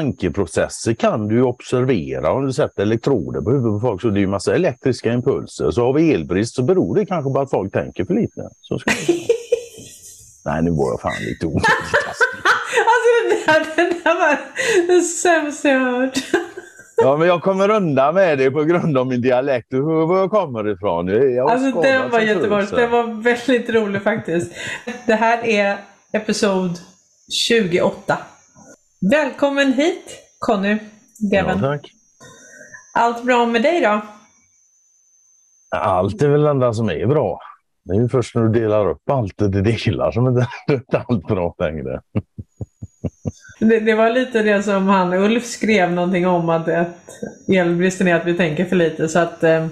tankeprocesser kan du observera om du sätter elektroder på huvudet på folk. Så det är ju massa elektriska impulser. Så har vi elbrist så beror det kanske på att folk tänker för lite. Så ska Nej, nu var jag fan lite onödigt Alltså den där, den där var det sämsta jag hört. Ja, men jag kommer undan med det på grund av min dialekt och var jag kommer ifrån. Jag alltså den var jätterolig. Den var väldigt rolig faktiskt. Det här är episod 28. Välkommen hit Conny Greven. Ja, tack. Allt bra med dig då? Allt är väl det enda som är bra. Det är ju först när du delar upp allt det delar som inte är allt bra längre. Det, det, var lite det som han Ulf skrev någonting om att, att elbristen är att vi tänker för lite så att eh,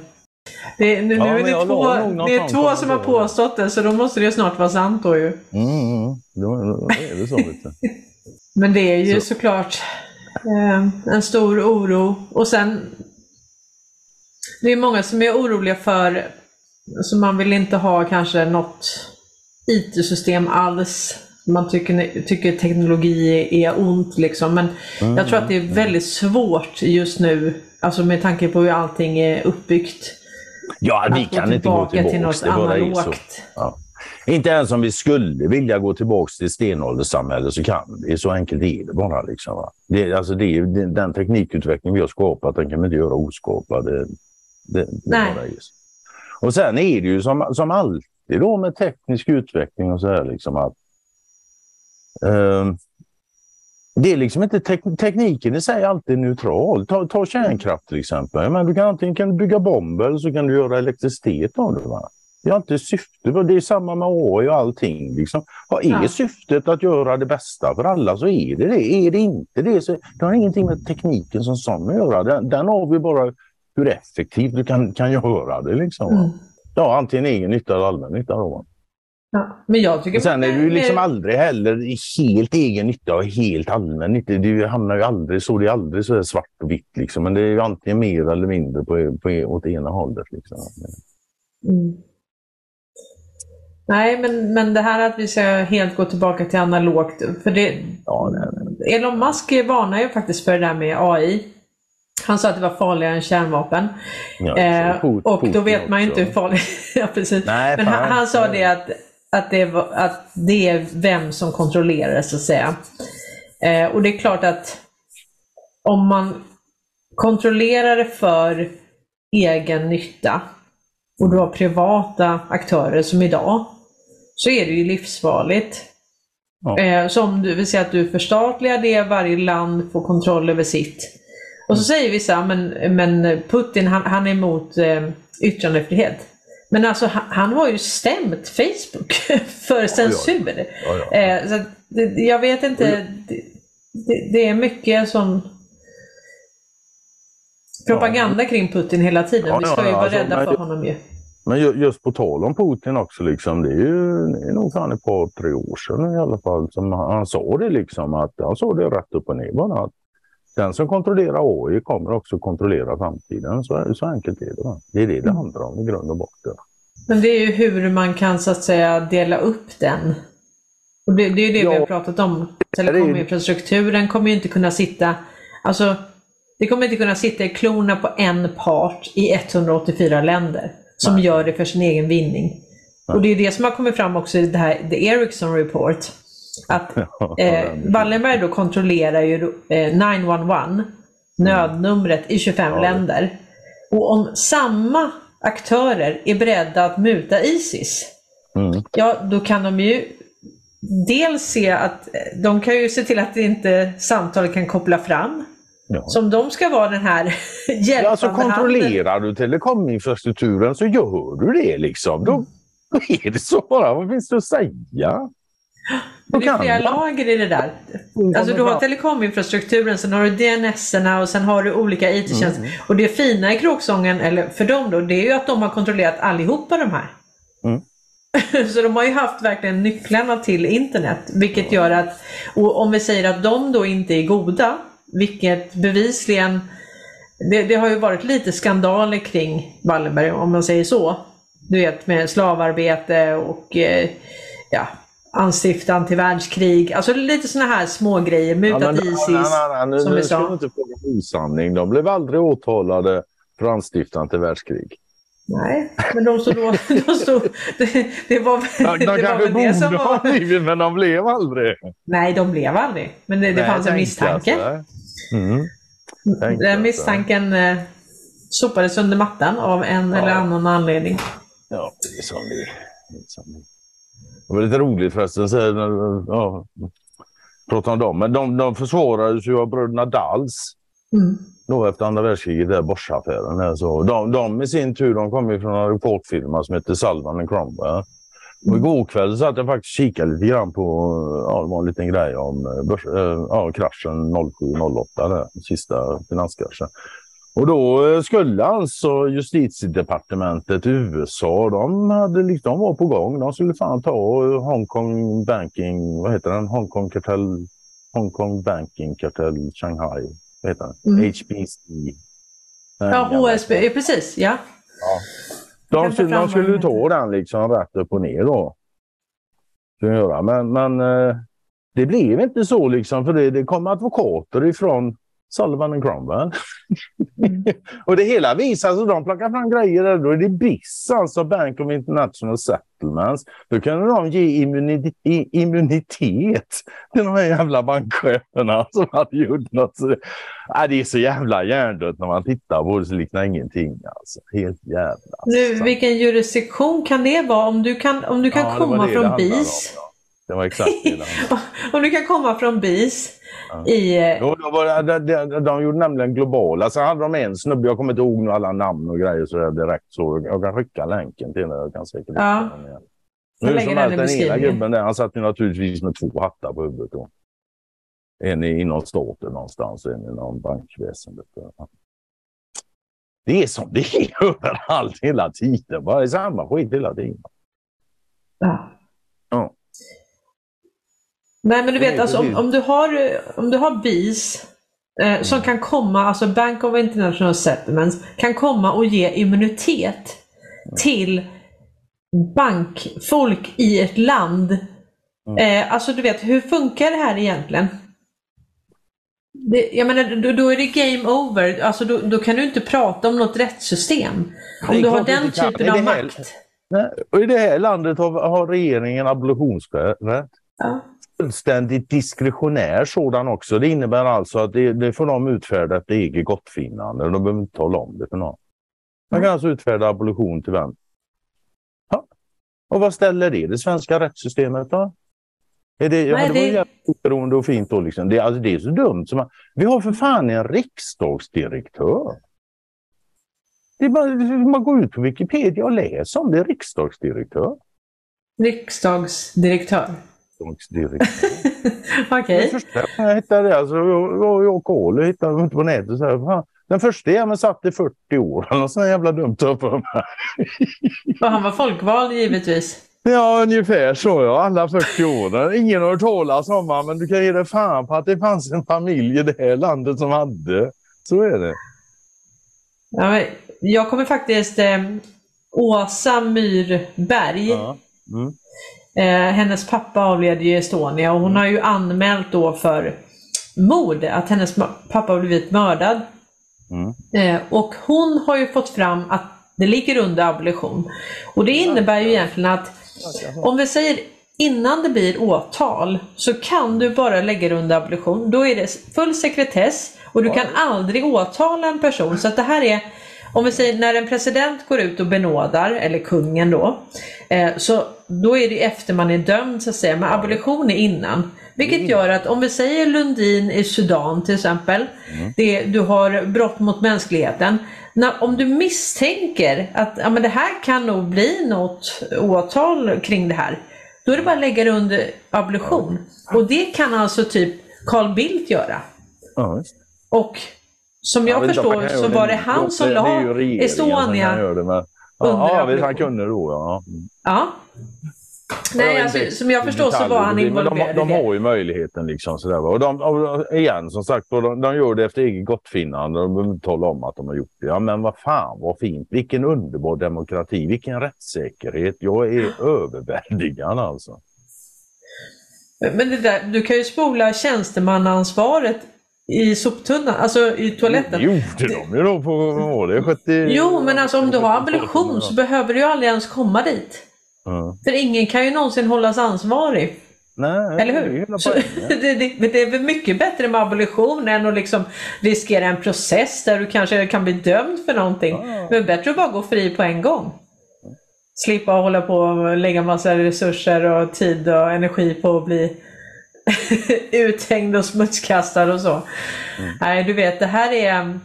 det, nu, ja, nu är det två, det är två som har påstått det så då måste det snart vara sant då ju. Mm, mm. Då, då är det så lite. Men det är ju så. såklart eh, en stor oro och sen det är många som är oroliga för så man vill inte ha kanske något IT-system alls man tycker, tycker teknologi är ont liksom. Men mm. jag tror att det är väldigt svårt just nu, alltså med tanke på hur allting är uppbyggt. Ja, vi kan inte gå tillbaka till något analogt. Ja. Inte ens om vi skulle vilja gå tillbaka till stenålderssamhället så kan vi. Så enkelt är det bara. Liksom, va? Det, alltså det, den teknikutveckling vi har skapat, den kan vi inte göra oskapad. Det, det, det Nej. Bara och sen är det ju som, som alltid då med teknisk utveckling och så här liksom att uh, det är liksom inte tek tekniken i sig alltid neutral. Ta, ta kärnkraft till exempel. Men du kan antingen kan du bygga bomber eller så kan du göra elektricitet av det. Va? Det är inte syftet. Det är samma med AI och allting. Liksom. Är ja. syftet att göra det bästa för alla så är det det. Är det inte det så det har ingenting med tekniken som sådan att göra. Den, den har vi bara hur effektivt du kan, kan göra det. Liksom, mm. Ja, antingen egen nytta eller allmän nytta. Då. Ja, men jag tycker sen är du liksom aldrig heller i helt egen nytta och helt allmän nytta. Du hamnar ju aldrig så, det är aldrig så svart och vitt. Liksom. Men det är ju antingen mer eller mindre på, på, åt ena hållet. Liksom. Mm. Nej, men, men det här att vi ska helt gå tillbaka till analogt. För det, ja, nej. Elon Musk varnar ju faktiskt för det där med AI. Han sa att det var farligare än kärnvapen. Ja, eh, och då vet man ju inte hur farligt... ja, precis. Nej, Men han, han, sa det att, att, det var, att det är vem som kontrollerar det så att säga. Eh, och det är klart att om man kontrollerar det för egen nytta och du har privata aktörer som idag, så är det ju livsfarligt. Ja. Eh, så om du vill säga att du förstatligar det, varje land får kontroll över sitt. Och så säger vissa, men, men Putin han, han är emot eh, yttrandefrihet. Men alltså han, han, har ju stämt Facebook för censur. Ja, ja. Eh, så det, jag vet inte, det, det, är mycket som propaganda kring Putin hela tiden. Vi ska ju vara alltså, rädda för honom ju. Men just på tal om Putin också, liksom, det är ju det är nog fan ett par, tre år sedan i alla fall som han, han sa det liksom att han sa det rätt upp och ner bara att den som kontrollerar AI kommer också kontrollera framtiden. Så, så enkelt är det. Va? Det är det det mm. handlar om i grund och botten. Men det är ju hur man kan så att säga dela upp den. Och det, det är ju det ja, vi har pratat om. Telekominfrastrukturen kommer ju inte kunna sitta, alltså det kommer inte kunna sitta i klorna på en part i 184 länder som Nej. gör det för sin egen vinning. Nej. Och det är det som har kommit fram också i det här The Ericsson Report. Att eh, Wallenberg då kontrollerar ju eh, 911, nödnumret i 25 ja. länder. Och om samma aktörer är beredda att muta Isis, mm. ja då kan de ju dels se att eh, de kan ju se till att inte samtalet kan koppla fram. Ja. Som de ska vara den här hjälpande ja, alltså Kontrollerar handen. du telekominfrastrukturen så gör du det liksom. Då, då är det så bara. Vad finns det att säga? Men det är flera lager i det där. Alltså du har telekominfrastrukturen, sen har du DNS och sen har du olika IT-tjänster. Mm. Och det fina i kråksången, eller för dem då, det är ju att de har kontrollerat allihopa de här. Mm. Så de har ju haft verkligen nycklarna till internet, vilket gör att, och om vi säger att de då inte är goda, vilket bevisligen, det, det har ju varit lite skandaler kring Wallenberg om man säger så. Du vet med slavarbete och eh, ja, anstiftan till världskrig. Alltså lite sådana här små grejer. Mutat ja, Isis. Nej, nej, nej, nu, som nu ska inte fråga osanning. De blev aldrig åtalade för anstiftan till världskrig. Nej, men de stod då... De stod, det, det var, de det kanske borde som ha blivit, men de blev aldrig. Nej, de blev aldrig. Men det, det fanns en misstanke. Mm. Den misstanken eh, sopades under mattan av en ja. eller annan anledning. Ja, det är som det är. Det var lite roligt förresten. Så, ja, prata om dem. Men de, de försvarades ju av bröderna Dals. Mm. Då efter andra världskriget, där Boschaffären. Så. De, de i sin tur de kom ju från en reportfilm som heter Salvan Cromwell. Och igår kväll satt jag faktiskt kikade lite grann på, ja det var en liten grej om eh, börs, äh, ja, kraschen 07-08, sista finanskraschen. Och då eh, skulle alltså justitiedepartementet i USA, de, hade, de var på gång. De skulle fan ta Hongkong Banking, vad heter den? Hongkong kartell, Hongkong Banking kartell Shanghai, vad heter den? Mm. HBC. Ja, HSB, precis, ja. ja. De, skulle, de skulle ta den liksom rätt upp och ner då. Men, men eh, det blev inte så liksom, för det, det kom advokater ifrån Sullivan and Cromwell. Mm. och det hela visar sig, de plockar fram grejer där, då är det BIS, alltså Bank of International Settlements. Då kan de ge immunitet, immunitet till de här jävla bankcheferna som hade gjort något. Ja, det är så jävla hjärndött när man tittar på det, så liknar ingenting. Alltså. Helt jävla. Nu, vilken jurisdiktion kan det vara? Om du kan, om du kan ja, komma från BIS? Om, ja. Det var exakt det. om du kan komma från BIS i... Eh, jo, var, de, de, de gjorde nämligen globala. Sen hade de en snubbe, jag kommer inte ihåg nu alla namn och grejer så direkt. Så jag kan skicka länken till den. Jag kan säkert ja. den Nu som helst, den ena gubben där, han satt ju naturligtvis med två hattar på huvudet. Då. En inom staten någonstans, en inom bankväsendet. Det är som det är överallt hela tiden. Bara samma skit hela tiden. Ja. ja. Nej men du vet alltså om, om, du har, om du har BIS eh, som kan komma, alltså Bank of International Settlements, kan komma och ge immunitet till bankfolk i ett land. Mm. Eh, alltså du vet, hur funkar det här egentligen? Det, jag menar, då, då, är det game over. Alltså då, då, kan du inte prata om något rättssystem. Om du har den typen av makt. Nej, och I det här landet har, har regeringen abolitionsrätt. Ja fullständigt diskretionär sådan också. Det innebär alltså att det, det får de utfärda efter eget gottfinnande. De behöver inte tala om det för någon. Man kan alltså utfärda abolition till vem? Ja. Och vad ställer det det svenska rättssystemet då? Är det, Nej, ja, det var det... oberoende och fint då liksom. Det, alltså, det är så dumt. Som man, vi har för fan en riksdagsdirektör. Det är bara, man går ut på Wikipedia och läser om det. Riksdagsdirektör. Riksdagsdirektör? Företagsdirektör. Okej. Okay. jag hittade det, alltså, jag, jag och Kohli hittade inte på nätet. Så här, den första men satt i 40 år. Har sån jävla dumt upp för mig. Och han var folkvald givetvis. Ja, ungefär så ja. Alla 40 år. Ingen har hört talas om honom, men du kan ge dig fan på att det fanns en familj i det här landet som hade. Så är det. Ja, men jag kommer faktiskt... Eh, Åsa Myrberg. Ja. Mm. Eh, hennes pappa avled i Estonia och hon har ju anmält då för mord, att hennes pappa har blivit mördad. Mm. Eh, och hon har ju fått fram att det ligger under abolition. Och det innebär ju egentligen att om vi säger innan det blir åtal så kan du bara lägga det under abolition. Då är det full sekretess och du kan aldrig åtala en person. Så att det här är om vi säger när en president går ut och benådar, eller kungen då, eh, så då är det efter man är dömd så att säga, men abolition är innan. Vilket mm. gör att om vi säger Lundin i Sudan till exempel, mm. det, du har brott mot mänskligheten. När, om du misstänker att ja, men det här kan nog bli något åtal kring det här, då är det bara att lägga det under abolition. Och det kan alltså typ Carl Bildt göra. Ja, och som jag, jag förstår så var det han som la Estonia. Det, men... Ja, ja han kunde då ja. Ja. Nej, alltså, som jag förstår så var han involverad de, de, de har ju möjligheten liksom sådär. Och, de, och igen som sagt, de, de gör det efter eget gottfinnande. De behöver inte tala om att de har gjort det. Ja men vad fan vad fint. Vilken underbar demokrati. Vilken rättssäkerhet. Jag är överväldigad alltså. Men det där, du kan ju spola tjänstemannaansvaret i soptunnan, alltså i toaletten. Jo, det gjorde de ju då på, vad det 70... Jo, men alltså om du har abolition så behöver du ju aldrig ens komma dit. Mm. För ingen kan ju någonsin hållas ansvarig. Nej, Eller hur? Det, det, det, det, är väl mycket bättre med abolition än att liksom riskera en process där du kanske kan bli dömd för någonting. Ja. Men bättre att bara gå fri på en gång. Slippa hålla på och lägga massa resurser och tid och energi på att bli uthängd och smutskastad och så. Mm. Nej, du vet, det här är...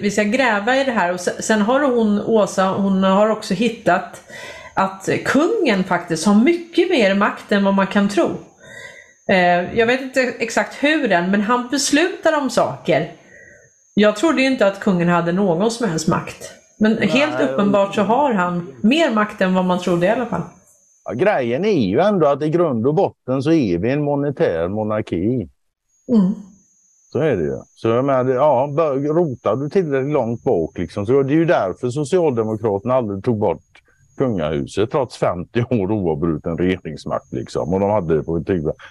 vi ska gräva i det här och sen har hon, Åsa, hon har också hittat att kungen faktiskt har mycket mer makt än vad man kan tro. Eh, jag vet inte exakt hur än, men han beslutar om saker. Jag trodde inte att kungen hade någon som helst makt. Men Nej, helt uppenbart så har han mer makt än vad man trodde i alla fall. Ja, grejen är ju ändå att i grund och botten så är vi en monetär monarki. Mm. Så är det ju. Så jag menar, ja, rotar du tillräckligt långt bak liksom, så det är ju därför Socialdemokraterna aldrig tog bort kungahuset trots 50 år oavbruten regeringsmakt. Liksom. Och de hade det på ett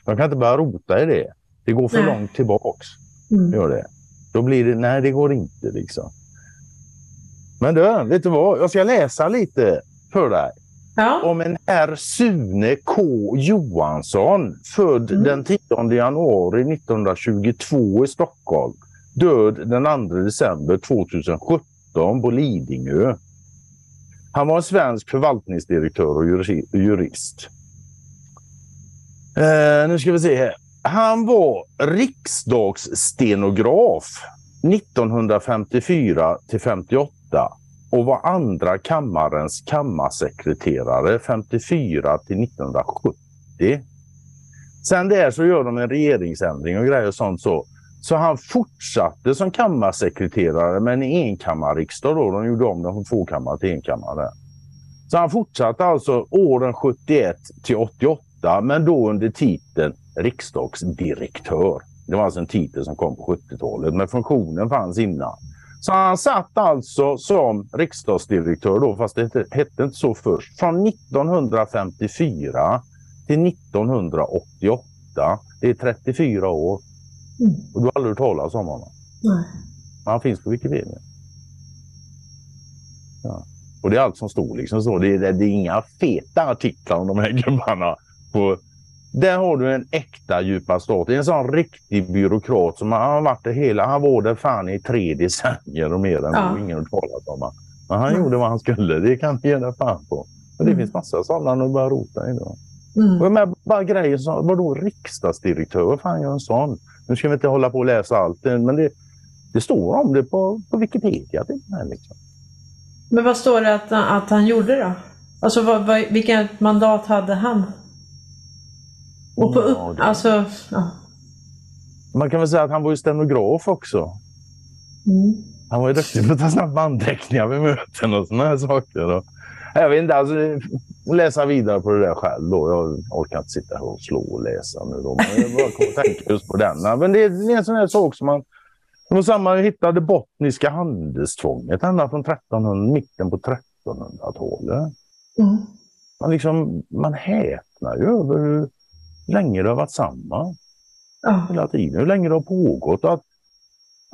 De kan inte börja rota i det. Det går för nej. långt tillbaks. Mm. Gör det. Då blir det, nej det går inte liksom. Men du, vet du vad? Jag ska läsa lite för dig. Ja. Om en herr Sune K Johansson, född mm. den 10 januari 1922 i Stockholm. Död den 2 december 2017 på Lidingö. Han var en svensk förvaltningsdirektör och jurist. Eh, nu ska vi se här. Han var riksdagsstenograf 1954 till 58 och var andra kammarens kammarsekreterare 54 till 1970. Sen där så gör de en regeringsändring och grejer och sånt så. Så han fortsatte som kammarsekreterare men i enkammarriksdag då. De gjorde om den från tvåkammare till enkammare. Så han fortsatte alltså åren 71 till 88 men då under titeln riksdagsdirektör. Det var alltså en titel som kom på 70-talet men funktionen fanns innan. Så han satt alltså som riksdagsdirektör då, fast det hette inte så först, från 1954 till 1988. Det är 34 år. Mm. Och du har aldrig hört talas om honom? Nej. Han finns på Wikipedia. Ja. Och det är allt som står liksom så. Det är, det är inga feta artiklar om de här gubbarna. På, där har du en äkta djupa stat. En sån riktig byråkrat som har varit det hela. Han var där fan i tre decennier och mer än ja. ingen har talat om. Men han mm. gjorde vad han skulle. Det kan du ge dig fan på. Men det mm. finns massa sådana att börja rota i. Då. Mm. Och med bara grejer som, vadå riksdagsdirektör? Vad fan gör en sån? Nu ska vi inte hålla på och läsa allt, men det, det står om det på, på Wikipedia. Det här, liksom. Men vad står det att, att han gjorde då? Alltså vad, vad, vilket mandat hade han? Och på ja, det... alltså, ja. Man kan väl säga att han var ju stenograf också. Mm. Han var ju duktig på att ta snabba anteckningar vid möten och sådana här saker. Då. Jag vet inte, alltså, läsa vidare på det där själv. Då. Jag orkar inte sitta här och slå och läsa nu. Då. Men jag bara kommer tänka just på denna. Men det är en sån här sak som man... Det var samma, jag hittade bottniska handelstvånget ända från 1300, mitten på 1300-talet. Mm. Man, liksom, man häpnar ju över hur länge det har varit samma. Ja. Hela tiden, hur länge det har pågått. Att,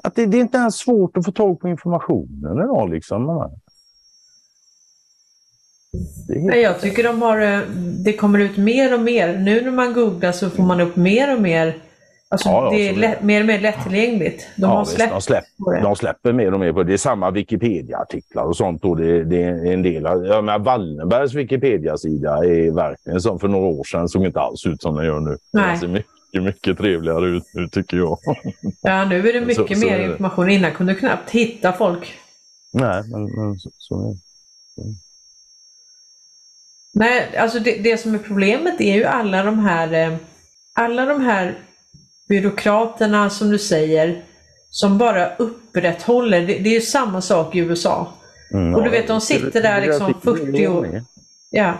att det, det är inte ens svårt att få tag på informationen idag. Liksom. Nej, jag tycker de har, eh, det kommer ut mer och mer. Nu när man googlar så får man upp mer och mer. Alltså, ja, det är lätt, mer och mer lättillgängligt. De ja, har släppt de, släpp, de släpper mer och mer på det. är samma Wikipedia-artiklar och sånt. Och det, det är en del av, ja, men Wallenbergs Wikipedia-sida är verkligen som för några år sedan. såg inte alls ut som den gör nu. Nej. Den ser mycket, mycket trevligare ut nu tycker jag. Ja, nu är det mycket så, mer så information. Innan kunde du knappt hitta folk. Nej, men, men så, så är det. Nej, alltså det, det, som är problemet är ju alla de här eh, alla de här byråkraterna som du säger som bara upprätthåller, det, det är ju samma sak i USA. Mm, och du vet de sitter där liksom 40 år. Ja.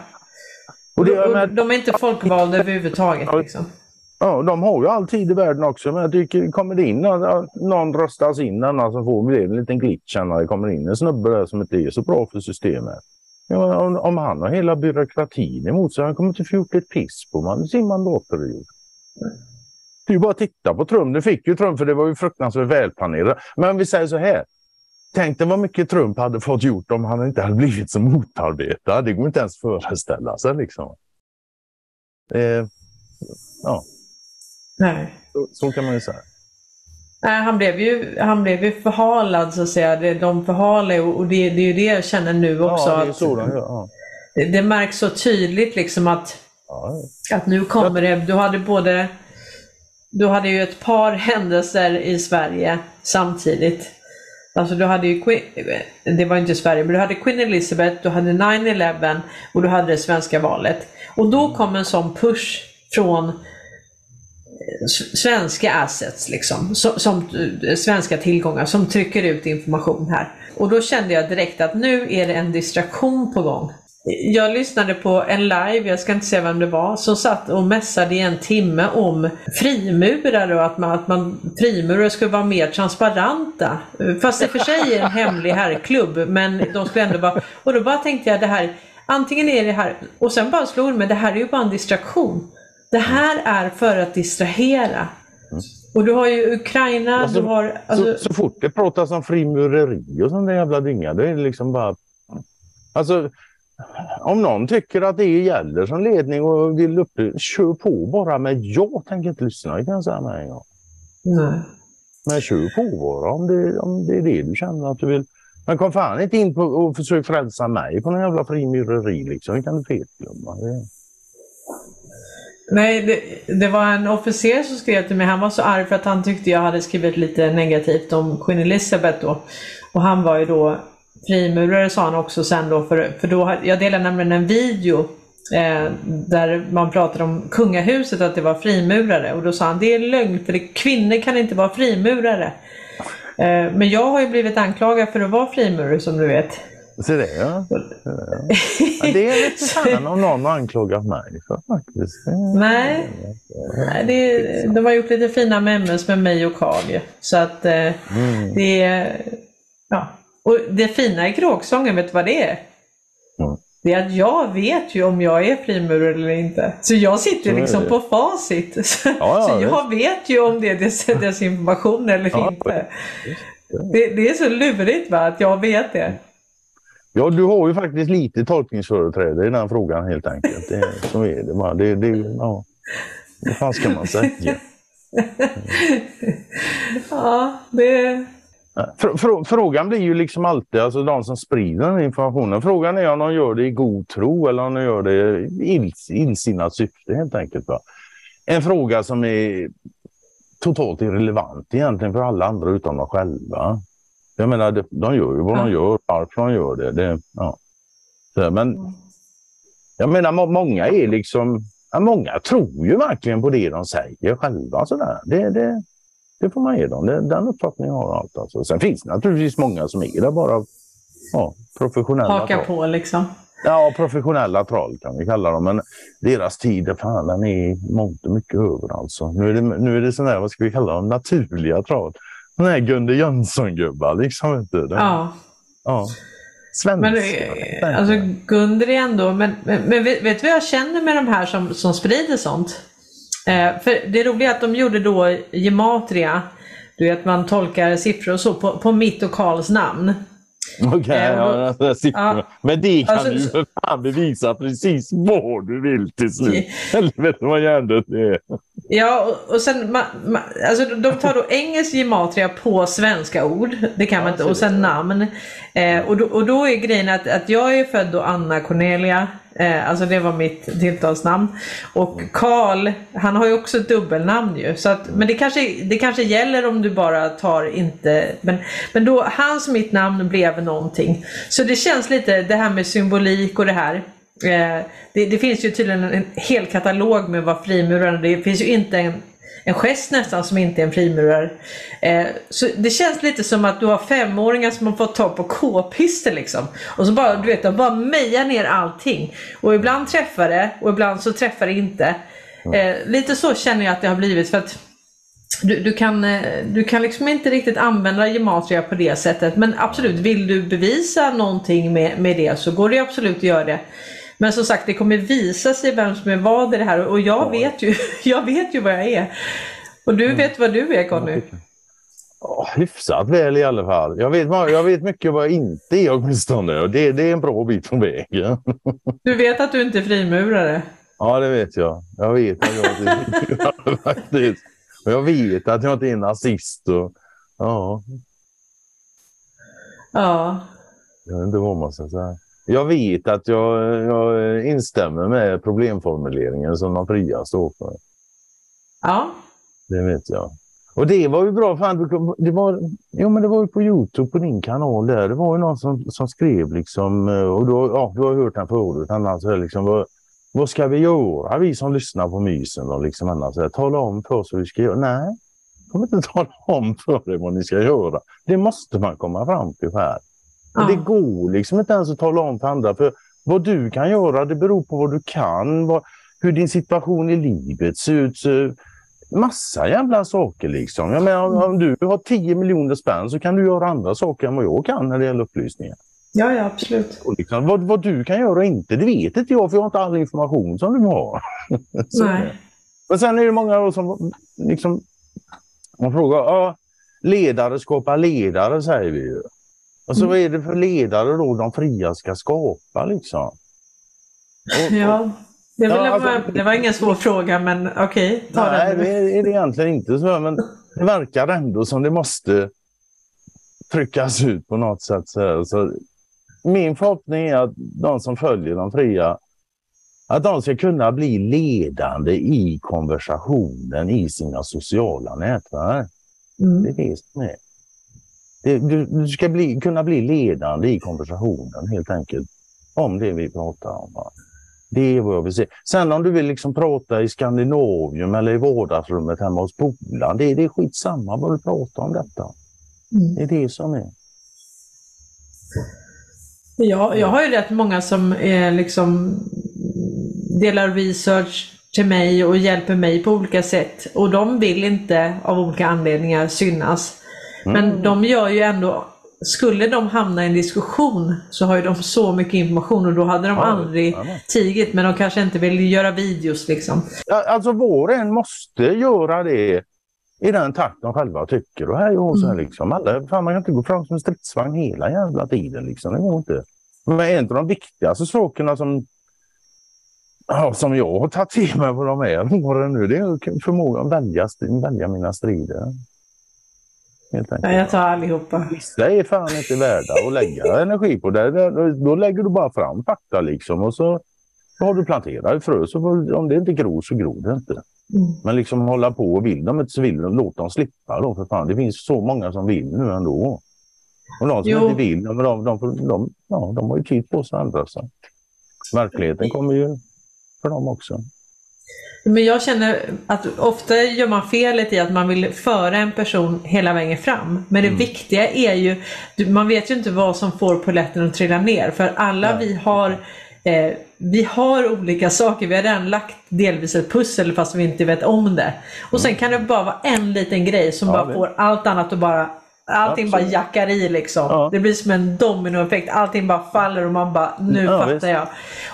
Och, de är inte folkvalda överhuvudtaget. Liksom. Ja, de har ju all tid i världen också. Men jag tycker, kommer det in någon röstas in, så får vi en liten glitch när det kommer in en snubbe där som inte är så bra för systemet. Ja, om, om, han har hela byråkratin emot sig, han kommer inte få gjort ett piss på man, sin mandatperiod. Det är ju bara att titta på Trump. Det fick ju Trump för det var ju fruktansvärt välplanerat. Men om vi säger så här. Tänk dig vad mycket Trump hade fått gjort om han inte hade blivit så motarbetad. Det går inte ens att föreställa sig. Liksom. Eh, ja. Nej. Så, så, kan man ju säga. Nej, han blev ju, han blev ju förhalad så att säga. De förhalar och det, det är ju det jag känner nu också. Ja, det, att, så gör, ja. det, det märks så tydligt liksom att, Ja, att nu kommer det. Du hade både du hade ju ett par händelser i Sverige samtidigt. Alltså du hade ju, det var inte Sverige, men du hade Queen Elizabeth, du hade 9-11 och du hade det svenska valet. Och då kom en sån push från eh, svenska assets, liksom, som, som, svenska tillgångar som trycker ut information här. Och då kände jag direkt att nu är det en distraktion på gång. Jag lyssnade på en live, jag ska inte säga vem det var, som satt och mässade i en timme om frimurare och att man, att man frimurare skulle vara mer transparenta. Fast det för sig är en hemlig herrklubb, men de skulle ändå vara... Och då bara tänkte jag det här, antingen är det här, och sen bara slog det mig, det här är ju bara en distraktion. Det här är för att distrahera. Och du har ju Ukraina, Alltså, du har... Alltså, så, så fort det pratas om frimureri och sån där jävla dynga, då är det liksom bara... Alltså, om någon tycker att det gäller som ledning och vill upp, kör på bara. Men jag tänker inte lyssna, kan jag säga med en gång. nej. Men kör på bara om det, om det är det du känner att du vill. Men kom fan inte in på och försök frälsa mig på någon jävla frimureri liksom. Det kan du fetglömma. Det... Nej, det, det var en officer som skrev till mig. Han var så arg för att han tyckte jag hade skrivit lite negativt om Queen Elizabeth då. Och han var ju då frimurare sa han också sen då. För, för då, jag delade nämligen en video eh, där man pratade om kungahuset att det var frimurare. Och då sa han det är lögn för det, kvinnor kan inte vara frimurare. Eh, men jag har ju blivit anklagad för att vara frimurare som du vet. Så det, ja. ja. Det är lite fan om någon har anklagat mig för faktiskt. Nej, Nej, det, de har gjort lite fina memes med mig och Carl. Så att eh, det är... Ja. Och det fina i kråksången, vet du vad det är? Mm. Det är att jag vet ju om jag är frimurare eller inte. Så jag sitter Så liksom på facit. Ja, så jag vet ju om det är des- desinformation eller Ja, inte. Det, det är så lurigt va, att jag vet det. Ja, du har ju faktiskt lite tolkningsföreträde i den frågan helt enkelt. Det, så är det bara. Det, det, ja. Vad fan ska man säga? Ja, det... Fr- fr- frågan blir ju liksom alltid, alltså de som sprider den informationen. Frågan är om de gör det i god tro eller om de gör det i ill, illsinnat syfte helt enkelt. Va? En fråga som är totalt irrelevant egentligen för alla andra utom de själva. Jag menar, de, gör ju vad de gör, varför de gör det. det ja. Så, men jag menar, må- många är liksom, många tror ju verkligen på det de säger själva. Sådär. Det, det, det får man ge dem. Det, den uppfattningen har allt. Alltså. Sen finns det naturligtvis många som är där bara ja, professionella Haka troll. på liksom. Ja, professionella troll kan vi kalla dem. Men deras tid, är fan, den är mångt och mycket över alltså. Nu är det, nu är det sådana här, vad ska vi kalla dem, naturliga troll. Den här Gunde Jönsson-gubbar liksom. Du. Den, Ja. ja. Svenska. Men alltså Gunder är ändå, men, men, men vet, vet du vad jag känner med de här som, som sprider sånt? Eh, för det roliga är att de gjorde då gematria, du vet man tolkar siffror och så på, på mitt och Karls namn. Okej, Eh, och då- ja, ja. Men det kan Alltså, du för fan bevisa precis vad du vill till slut. Helvete vad hjärndött det är. Ja, och, och sen, ma, ma, alltså de tar då engelsk gematria på svenska ord, det kan man inte, och sen namn. Eh, och, då, och då är grejen att, att jag är född då Anna Cornelia, eh, alltså det var mitt tilltalsnamn. Och Karl, han har ju också ett dubbelnamn ju. Så att, men det kanske, det kanske gäller om du bara tar inte, men, men då, hans mitt namn blev någonting. Så det känns lite, det här med symbolik och det här. Eh, det, det finns ju tydligen en, hel katalog med vad frimuraren Det finns ju inte en, en gest nästan som inte är en frimurare. Eh, så det känns lite som att du har femåringar som har fått tag på k-pister liksom. Och så bara, du vet, de bara mejar ner allting. Och ibland träffar det och ibland så träffar det inte. Eh, lite så känner jag att det har blivit för att du, du, kan, eh, du kan liksom inte riktigt använda gematria på det sättet. Men absolut, vill du bevisa någonting med, med det så går det absolut att göra det. Men som sagt, det kommer visa sig vem som är vad i det här och jag, vet, ju, jag vet ju vad jag är. Och du mm. vet vad du är Conny? Oh, hyfsat väl i alla fall. Jag vet, jag vet mycket vad jag inte är åtminstone. Det, det är en bra bit på vägen. Du vet att du inte är frimurare? Ja, det vet jag. Jag vet att jag inte är faktiskt. Och jag vet att jag inte är nazist. Och, ja. Ja. Jag vet inte vad man ska säga. Jag vet att jag, jag instämmer med problemformuleringen som de fria står för. Ja. Det vet jag. Och det var ju bra, fan, det var, jo, men det var ju på Youtube på din kanal där. Det var ju någon som, som skrev liksom, och då, ja, du har hört den förut, han alltså, liksom, vad, vad ska vi göra vi som lyssnar på mysen och liksom annars, tala om för oss hur vi ska göra. Nej, kommer inte tala om för er vad ni ska göra. Det måste man komma fram till här. Ja. Det går liksom inte ens att tala om för andra. För vad du kan göra, det beror på vad du kan. Vad, hur din situation i livet ser ut. Så, massa jävla saker liksom. Jag menar, om du har 10 miljoner spänn så kan du göra andra saker än vad jag kan när det gäller upplysningar. Ja, ja absolut. Och liksom, vad, vad du kan göra och inte, det vet inte jag för jag har inte all information som du har. Nej. Men sen är det många som liksom, man frågar, ja, ledare skapar ledare säger vi ju. Alltså mm. vad är det för ledare då de fria ska skapa liksom? Och, ja, det, ja, alltså, det var ingen svår fråga men okej, okay, ta nej, den. Nej, det är det egentligen inte så men det verkar ändå som det måste tryckas ut på något sätt. Så, så min förhoppning är att de som följer de fria att de ska kunna bli ledande i konversationen i sina sociala nätverk. Mm. Det är det som är. Du, du ska bli, kunna bli ledande i konversationen helt enkelt. Om det vi pratar om. Det är vad jag vill se. Sen om du vill liksom prata i Skandinavium eller i vardagsrummet hemma hos polaren. Det, det är skitsamma vad du pratar om detta. Mm. Det är det som är. Ja, jag har ju rätt många som är liksom delar research till mig och hjälper mig på olika sätt. Och de vill inte av olika anledningar synas. Mm. Men de gör ju ändå, skulle de hamna i en diskussion så har ju de så mycket information och då hade de ja, aldrig ja. tigit. Men de kanske inte vill göra videos liksom. Alltså var och en måste göra det i den takt de själva tycker. Och här och så mm. liksom. Alla, fan, man kan inte gå fram som en stridsvagn hela jävla tiden. Liksom. Det går inte. Men en av de viktigaste sakerna som ja, som jag har tagit till mig vad de är, vad det nu det är förmågan att välja, välja mina strider. Ja, jag tar allihopa. Vissa är fan inte värda att lägga energi på. Det. Då lägger du bara fram fakta liksom och så har du planterat ett frö. Så om det inte gror så gror det inte. Mm. Men liksom hålla på och vill de inte så vill de, låt dem slippa då för fan. Det finns så många som vill nu ändå. Och de som jo. inte vill, de, de, de, de, ja, de har ju tid på sig att ändra sig. Verkligheten kommer ju för dem också. Men jag känner att ofta gör man felet i att man vill föra en person hela vägen fram. Men det mm. viktiga är ju, man vet ju inte vad som får poletten att trilla ner. För alla ja. vi har eh, vi har olika saker, vi har redan lagt delvis ett pussel fast vi inte vet om det. Och sen mm. kan det bara vara en liten grej som ja, bara får allt annat att bara Allting Absolut. bara jackar i liksom. Ja. Det blir som en dominoeffekt. Allting bara faller och man bara, nu ja, fattar visst. jag.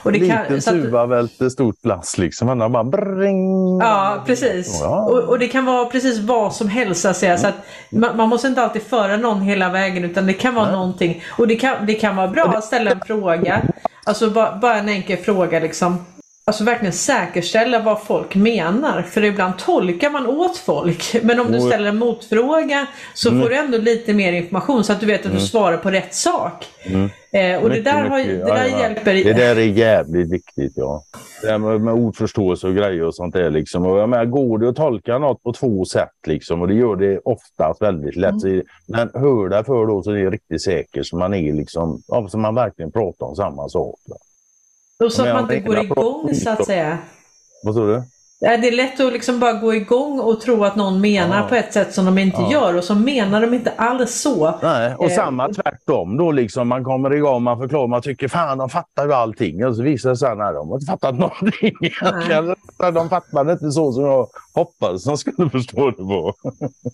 Och det Liten kan, tuva välter stort lass liksom. Man bara bring. Ja, precis. Ja. Och, och, det kan vara precis vad som helst. Alltså, mm. så att man, man, måste inte alltid föra någon hela vägen utan det kan vara Nej. någonting. Och det kan, det kan vara bra att ställa en fråga. Alltså bara, bara en enkel fråga liksom alltså verkligen säkerställa vad folk menar. För ibland tolkar man åt folk. Men om du ställer en motfråga så mm. får du ändå lite mer information så att du vet att mm. du svarar på rätt sak. Mm. Eh, och mycket, det där, har, det där ja, hjälper. Det där är jävligt viktigt. ja. Det här med, med ordförståelse och grejer och sånt där. Liksom. Och jag menar, går det att tolka något på två sätt liksom, och det gör det oftast väldigt lätt. Mm. Men hör det för då så är det riktigt säkert så man är liksom, så man verkligen pratar om samma sak. Va? Och så att man inte går igång så att säga. Vad tror du? Det är lätt att liksom bara gå igång och tro att någon menar ja. på ett sätt som de inte ja. gör och så menar de inte alls så. Nej, och eh. samma tvärtom då liksom. Man kommer igång, man förklarar, man tycker fan de fattar ju allting och så visar det sig att de har inte fattat någonting. de fattar inte så som jag hoppades de skulle förstå det på.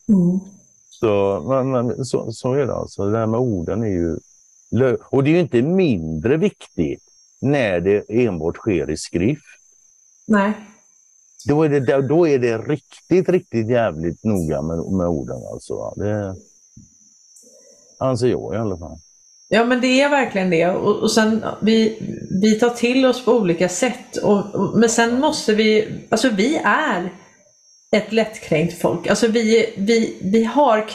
Mm. Så, men, men så, så är det alltså. Det här med orden är ju... Och det är ju inte mindre viktigt när det enbart sker i skrift. Nej. Då är det, då är det riktigt, riktigt jävligt noga med, med orden. Alltså. Det anser jag i alla fall. Ja men det är verkligen det och, och sen vi, vi tar till oss på olika sätt och, och, men sen måste vi, alltså vi är ett lättkränkt folk. Alltså vi, vi, vi har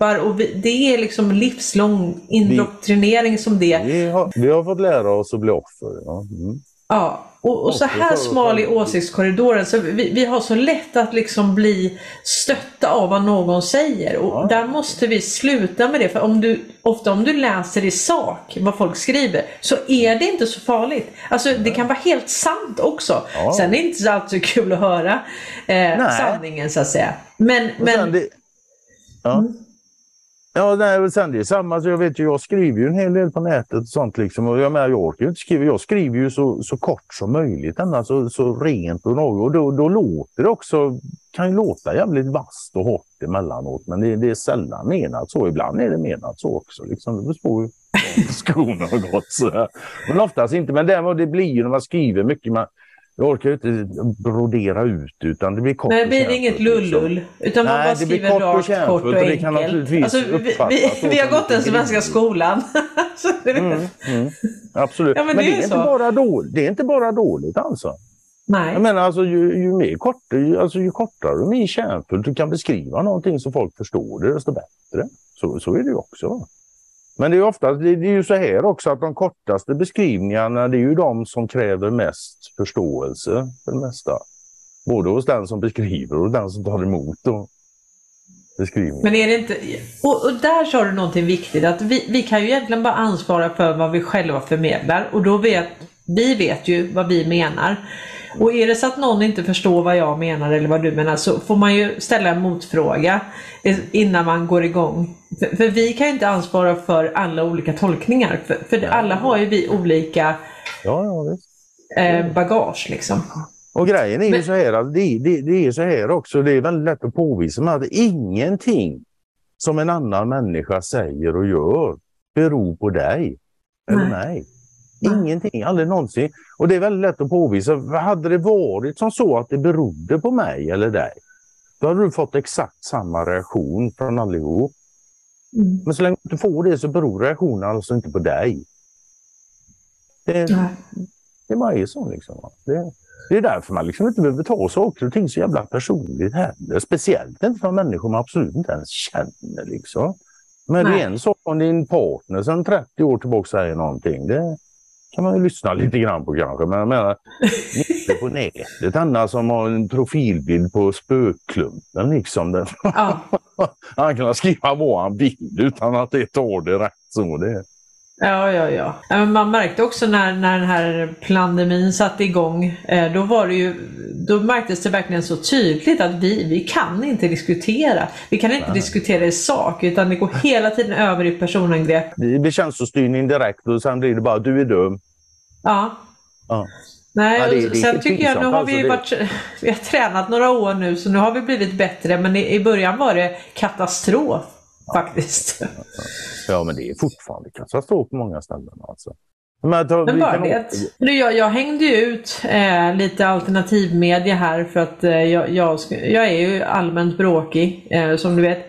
knappar och vi, det är liksom livslång indoktrinering som det. Vi har, vi har fått lära oss att bli offer. Ja. Mm. Ja, och, och så här smal i åsiktskorridoren så vi, vi har så lätt att liksom bli stötta av vad någon säger och ja. där måste vi sluta med det för om du, ofta om du läser i sak vad folk skriver så är det inte så farligt. Alltså det kan vara helt sant också. Ja. Sen är det inte alltid kul att höra eh, sanningen så att säga. Men, men... Det... Ja. Mm. Ja, nej, sen det är samma. Så jag vet ju, jag skriver ju en hel del på nätet och sånt liksom. Och jag menar, jag orkar ju inte skriva. Jag skriver ju så, så kort som möjligt, alltså, så rent och något. Och då, då låter det också, kan ju låta jävligt vasst och hårt emellanåt. Men det, det är sällan menat så. Ibland är det menat så också. Liksom. Det beror på hur skorna har gått. Så. Men oftast inte. Men det, det blir ju när man skriver mycket. Man, jag orkar inte brodera ut utan det blir kort Nej, det blir inget lullull. Liksom. Utan man Nej, bara skriver kort rakt, kort och, och enkelt. Det kan naturligtvis alltså, vi, vi, vi har gått den svenska skolan. mm, mm, absolut. Ja, men, men det, är, det är inte bara dåligt. det är inte bara dåligt alltså. Nej. Jag menar alltså ju, ju, mer kort, ju, alltså, ju kortare och mer kärnfullt du kan beskriva någonting så folk förstår det, desto bättre. Så, så är det ju också. Men det är ofta det är ju så här också att de kortaste beskrivningarna det är ju de som kräver mest förståelse för det mesta. Både hos den som beskriver och den som tar emot och beskrivningen. Men är det inte, och, och där sa du någonting viktigt att vi, vi kan ju egentligen bara ansvara för vad vi själva förmedlar och då vet vi vet ju vad vi menar. Och är det så att någon inte förstår vad jag menar eller vad du menar så får man ju ställa en motfråga innan man går igång. För, för vi kan ju inte ansvara för alla olika tolkningar. För, för alla har ju vi olika ja, ja, eh, bagage liksom. Och grejen är ju Men... så här att det, det, det, är så här också, det är väldigt lätt att påvisa med att ingenting som en annan människa säger och gör beror på dig eller Nej. mig. Ingenting, aldrig någonsin. Och det är väldigt lätt att påvisa. Hade det varit som så att det berodde på mig eller dig, då hade du fått exakt samma reaktion från allihop. Mm. Men så länge du får det så beror reaktionen alltså inte på dig. Det, det bara är så liksom. Det, det är därför man liksom inte behöver ta saker och ting så jävla personligt heller. Speciellt inte från människor man absolut inte ens känner. Liksom. Men Nej. det är en sak om din partner sedan 30 år tillbaka säger någonting. Det, kan man ju lyssna lite grann på kanske. Men jag menar, inte på nätet. Anna som har en profilbild på spökklumpen liksom. Ja. han kan skriva vad han vill utan att det tar det rätt så. Det. Ja, ja, ja. Man märkte också när, när den här pandemin satte igång, eh, då, var det ju, då märktes det verkligen så tydligt att vi, vi kan inte diskutera. Vi kan inte Nej. diskutera i sak utan det går hela tiden över i personangrepp. Det blir känslostyrning direkt och sen blir det bara du är dum. Ja. ja. Nej, ja, det, det sen tycker jag, nu har vi alltså, varit, vi har tränat några år nu så nu har vi blivit bättre men i, i början var det katastrof faktiskt. Ja, men det är fortfarande katastrof på många ställen. Alltså. Men, då, men bara det. Nu, jag, jag hängde ju ut eh, lite alternativmedia här för att eh, jag, jag, jag, är ju allmänt bråkig eh, som du vet.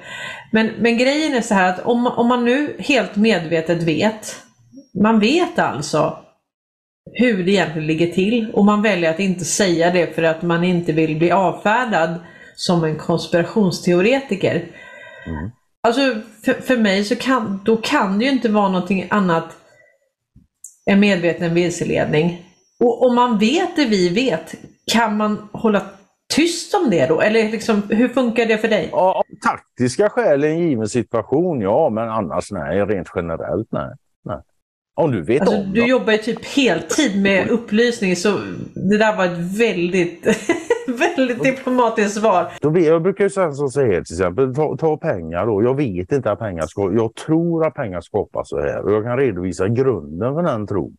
Men, men grejen är så här att om, om man nu helt medvetet vet, man vet alltså hur det egentligen ligger till och man väljer att inte säga det för att man inte vill bli avfärdad som en konspirationsteoretiker. Mm. Alltså för, för mig så kan, då kan det ju inte vara någonting annat än medveten vilseledning. Och om man vet det vi vet, kan man hålla tyst om det då? Eller liksom, hur funkar det för dig? Ja, taktiska skäl i en given situation, ja, men annars nej, rent generellt nej. Om du vet alltså, om Du jobbar ju typ heltid med upplysning så det där var ett väldigt, väldigt diplomatiskt svar. jag brukar ju säga så här till exempel, ta, ta, pengar då. Jag vet inte att pengar ska, jag tror att pengar skapas så här och jag kan redovisa grunden för den tron.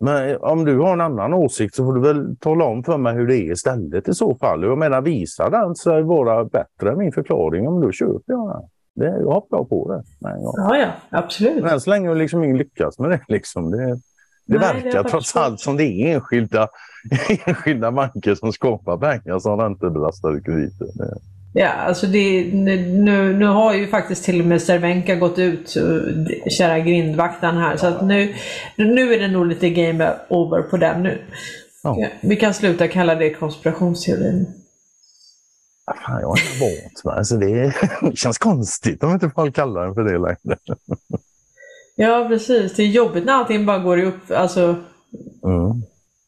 Men om du har en annan åsikt så får du väl tala om för mig hur det är istället i så fall. Jag menar visa den sig vara bättre än min förklaring om då köper jag den. Det, jag hoppar på det. Nej, jag. Ja, ja, absolut. Men än så länge har liksom ingen lyckats med det. Liksom. det Det Nej, verkar det trots allt som det är enskilda, enskilda banker som skapar pengar som räntebelastade krediter. Ja, alltså det, nu, nu har ju faktiskt till och med Cervenka gått ut, kära grindvakten här, så att nu, nu är det nog lite game over på den nu. Ja. Vi kan sluta kalla det konspirationsteorin. Fan, jag är vant med alltså det. känns konstigt om inte folk kallar den för det längre. ja, precis. Det är jobbigt när allting bara går upp. Alltså, mm.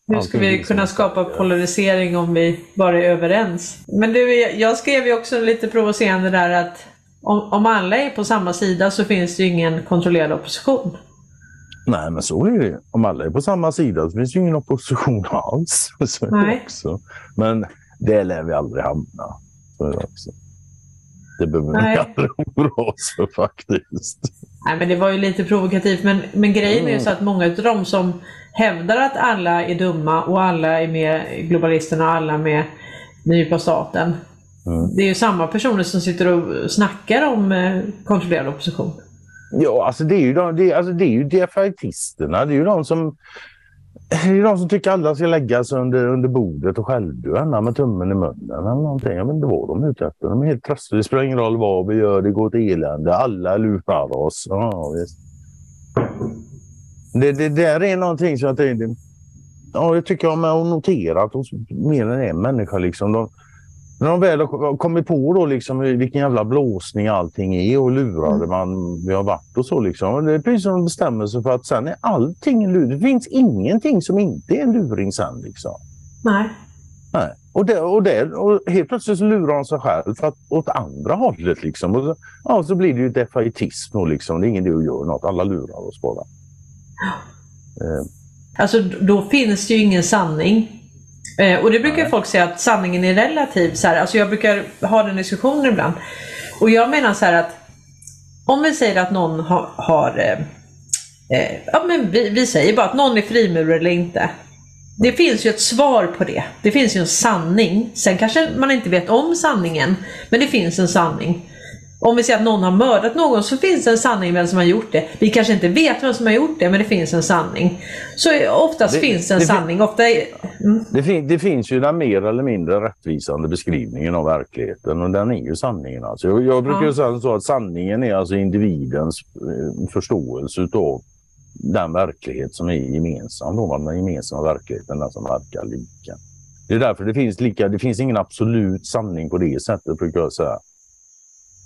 Hur ska vi kunna skapa polarisering om vi bara är överens? Men du, jag skrev ju också lite provocerande där att om, om alla är på samma sida så finns det ju ingen kontrollerad opposition. Nej, men så är det. Om alla är på samma sida så finns det ju ingen opposition alls. Så Nej. också. Men det lär vi aldrig hamna. Är det, också. det behöver vi aldrig oroa oss för faktiskt. Nej, men det var ju lite provokativt. Men, men grejen mm. är ju så att många av de som hävdar att alla är dumma och alla är med globalisterna och alla med den djupa staten. Mm. Det är ju samma personer som sitter och snackar om eh, kontrollerad opposition. Ja, alltså det är ju, de, det, alltså det är ju defaitisterna. Det är ju de som det är de som tycker alla ska lägga sig under, under bordet och självdöna med tummen i munnen eller någonting. Jag vet inte vad de är ute efter. De är helt tröstlösa. Det spelar ingen roll vad vi gör, det går åt elände. Alla lurar oss. Ja, visst. Det, det där är någonting som jag tänkte, ja, det tycker jag med att notera hos mer än en människa. Liksom. De, när de väl har kommit på då liksom vilken jävla blåsning allting är och lurade mm. man vi har varit och så. Liksom. Det är precis som de bestämmer sig för att sen är allting en luring. Det finns ingenting som inte är en luring sen. Liksom. Nej. Nej. Och, det, och, det, och helt plötsligt så lurar de sig själv för att, åt andra hållet. Liksom. Och så, ja, så blir det ju defaitism. Och liksom. Det är ingen idé att göra något. Alla lurar oss bara. Eh. Alltså då finns det ju ingen sanning. Eh, och det brukar folk säga att sanningen är relativ. Så här. Alltså jag brukar ha den diskussionen ibland. Och jag menar så här att om vi säger att någon har, har eh, eh, ja men vi, vi, säger bara att någon är frimurare eller inte. Det finns ju ett svar på det. Det finns ju en sanning. Sen kanske man inte vet om sanningen, men det finns en sanning. Om vi säger att någon har mördat någon så finns det en sanning vem som har gjort det. Vi kanske inte vet vem som har gjort det men det finns en sanning. Så oftast det, finns det en det, sanning. Ofta är, mm. det, fin, det, finns ju den mer eller mindre rättvisande beskrivningen av verkligheten och den är ju sanningen. Alltså. Jag, jag brukar ja. säga så att sanningen är alltså individens eh, förståelse av den verklighet som är gemensam. Då, den gemensamma verkligheten, den som verkar lika. Det är därför det finns, lika, det finns ingen absolut sanning på det sättet brukar jag säga.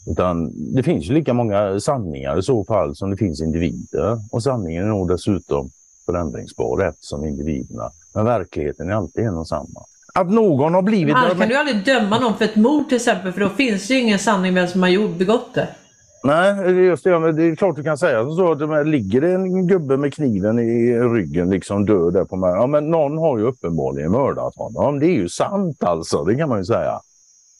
Utan det finns ju lika många sanningar i så fall som det finns individer. Och sanningen är nog dessutom förändringsbar eftersom individerna. Men verkligheten är alltid en och samma. Att någon har blivit... Annars kan du aldrig döma någon för ett mord till exempel för då finns det ju ingen sanning vem som har begått det. Nej, just det. Det är klart du kan säga så att det ligger det en gubbe med kniven i ryggen liksom död där på mig. Ja, men någon har ju uppenbarligen mördat honom. Det är ju sant alltså, det kan man ju säga.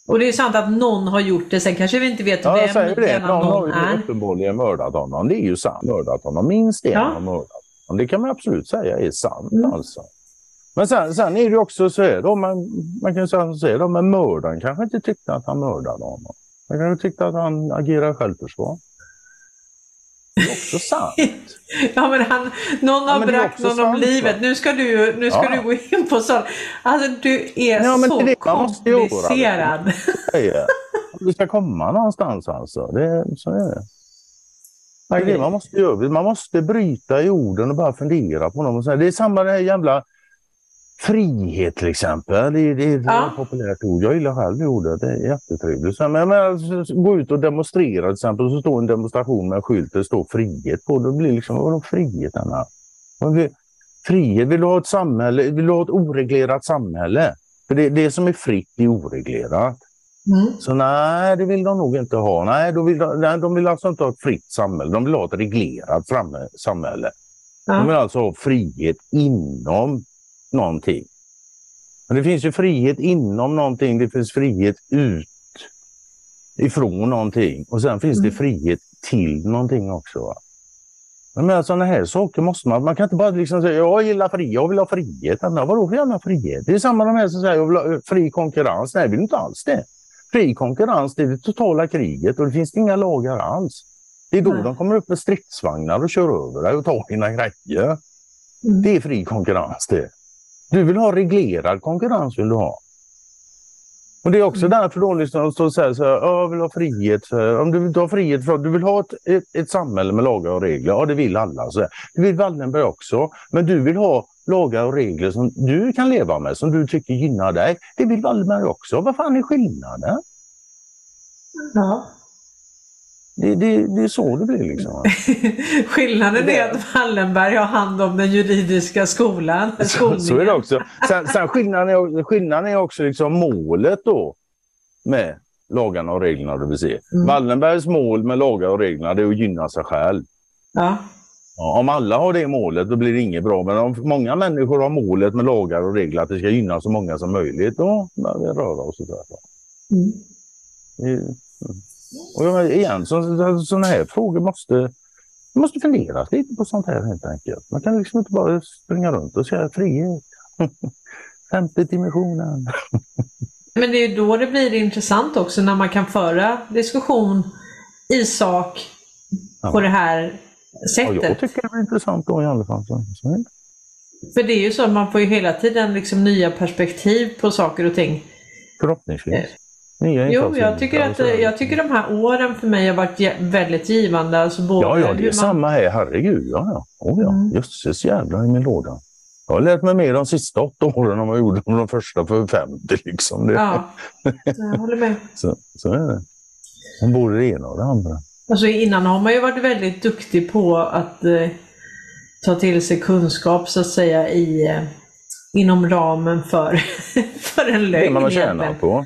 Och det är sant att någon har gjort det, sen kanske vi inte vet ja, vem säger det. Någon, någon har ju uppenbarligen mördat honom. Det är ju sant. Mördat honom. Minst en ja. har mördat honom. Det kan man absolut säga är sant mm. alltså. Men sen, sen är det också så här då, man, man kan säga så här då, men mördaren kanske inte tyckte att han mördade honom. Han kanske tyckte att han agerade självförsvar. Det är också sant. ja, men han, någon har ja, bragt någon om livet. Nu ska du, nu ska ja. du gå in på sånt. Alltså du är ja, så det komplicerad. Du ska komma någonstans alltså. Det, så är det. Man måste. Man måste bryta i orden och bara fundera på dem. Det är samma det här jävla Frihet till exempel, det, det, är ett populärt ord. Jag gillar själv det ordet, det är jättetrevligt. Men, men alltså, gå ut och demonstrera till exempel, så står en demonstration med en skylt där det står frihet på. Då blir det liksom, vadå frihet Anna? Frihet, vill du ha ett samhälle, vill du ha ett oreglerat samhälle? För det, det som är fritt är oreglerat. Mm. Så nej, det vill de nog inte ha. Nej, de vill, nej, de vill alltså inte ha ett fritt samhälle, de vill ha ett reglerat samhälle. Ja. De vill alltså ha frihet inom någonting. Men det finns ju frihet inom någonting, det finns frihet ut ifrån någonting och sen finns mm. det frihet till någonting också. Va? Men sådana här saker måste man, man kan inte bara liksom säga jag gillar frihet, jag vill ha frihet. Men vadå för jävla frihet? Det är samma de här som säger jag vill ha fri konkurrens. Nej, vill inte alls det. Fri konkurrens, det är det totala kriget och det finns inga lagar alls. Det är då Nej. de kommer upp med stridsvagnar och kör över dig och tar dina grejer. Mm. Det är fri konkurrens det. Du vill ha reglerad konkurrens vill du ha. Och Det är också mm. därför då liksom, att säga så här, jag vill ha frihet. För, om du vill ha frihet, för, du vill ha ett, ett, ett, samhälle med lagar och regler. Ja, det vill alla. Så Det vill Wallenberg också. Men du vill ha lagar och regler som du kan leva med, som du tycker gynnar dig. Det vill Wallenberg också. Vad fan är skillnaden? Ja. Det, det, det är så det blir liksom. Skillnaden är att Wallenberg har hand om den juridiska skolan. Så, så är det också. Sen, sen skillnaden, är, skillnaden är också liksom målet då med lagarna och reglerna. Det vill säga. Mm. Wallenbergs mål med lagar och reglerna är att gynna sig själv. Ja. Ja, om alla har det målet då blir det inget bra. Men om många människor har målet med lagar och regler att det ska gynna så många som möjligt, då börjar vi röra oss åt det. Mm. Och igen, sådana här frågor måste måste fundera lite på sånt här helt enkelt. Man kan liksom inte bara springa runt och säga frihet. Femte dimensionen. Men det är då det blir intressant också när man kan föra diskussion i sak ja. på det här sättet. Ja, jag tycker det blir intressant då i alla fall. För det är ju så att man får ju hela tiden liksom nya perspektiv på saker och ting. Förhoppningsvis. Nya jo, jag tycker, att, jag tycker de här åren för mig har varit väldigt givande. Alltså både ja, ja, det är man... samma här. Herregud, ja, ja. Oh, ja. Mm. Jösses jävlar i min låda. Jag har lärt mig mer de sista åtta åren än vad jag gjorde de första för 50. Liksom. Det... Ja, jag håller med. så, så är det. Man både det ena och det andra. Alltså innan har man ju varit väldigt duktig på att eh, ta till sig kunskap så att säga i, eh, inom ramen för, för en lögn. Det man har tjänat på.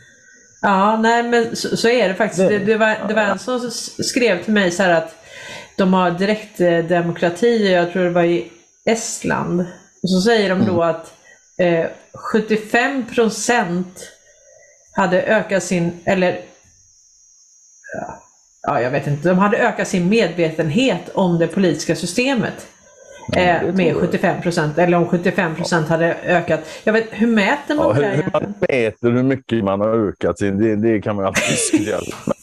Ja, nej men så, så är det faktiskt. Det, det, var, det var en som skrev till mig så här att de har direktdemokrati, jag tror det var i Estland. Och så säger de då mm. att eh, 75 procent hade ökat sin, eller ja, jag vet inte, de hade ökat sin medvetenhet om det politiska systemet. Eh, med 75 procent, eller om 75 procent ja. hade ökat. Jag vet, hur mäter man ja, det? Hur man mäter hur mycket man har ökat, det, det kan man alltid diskutera.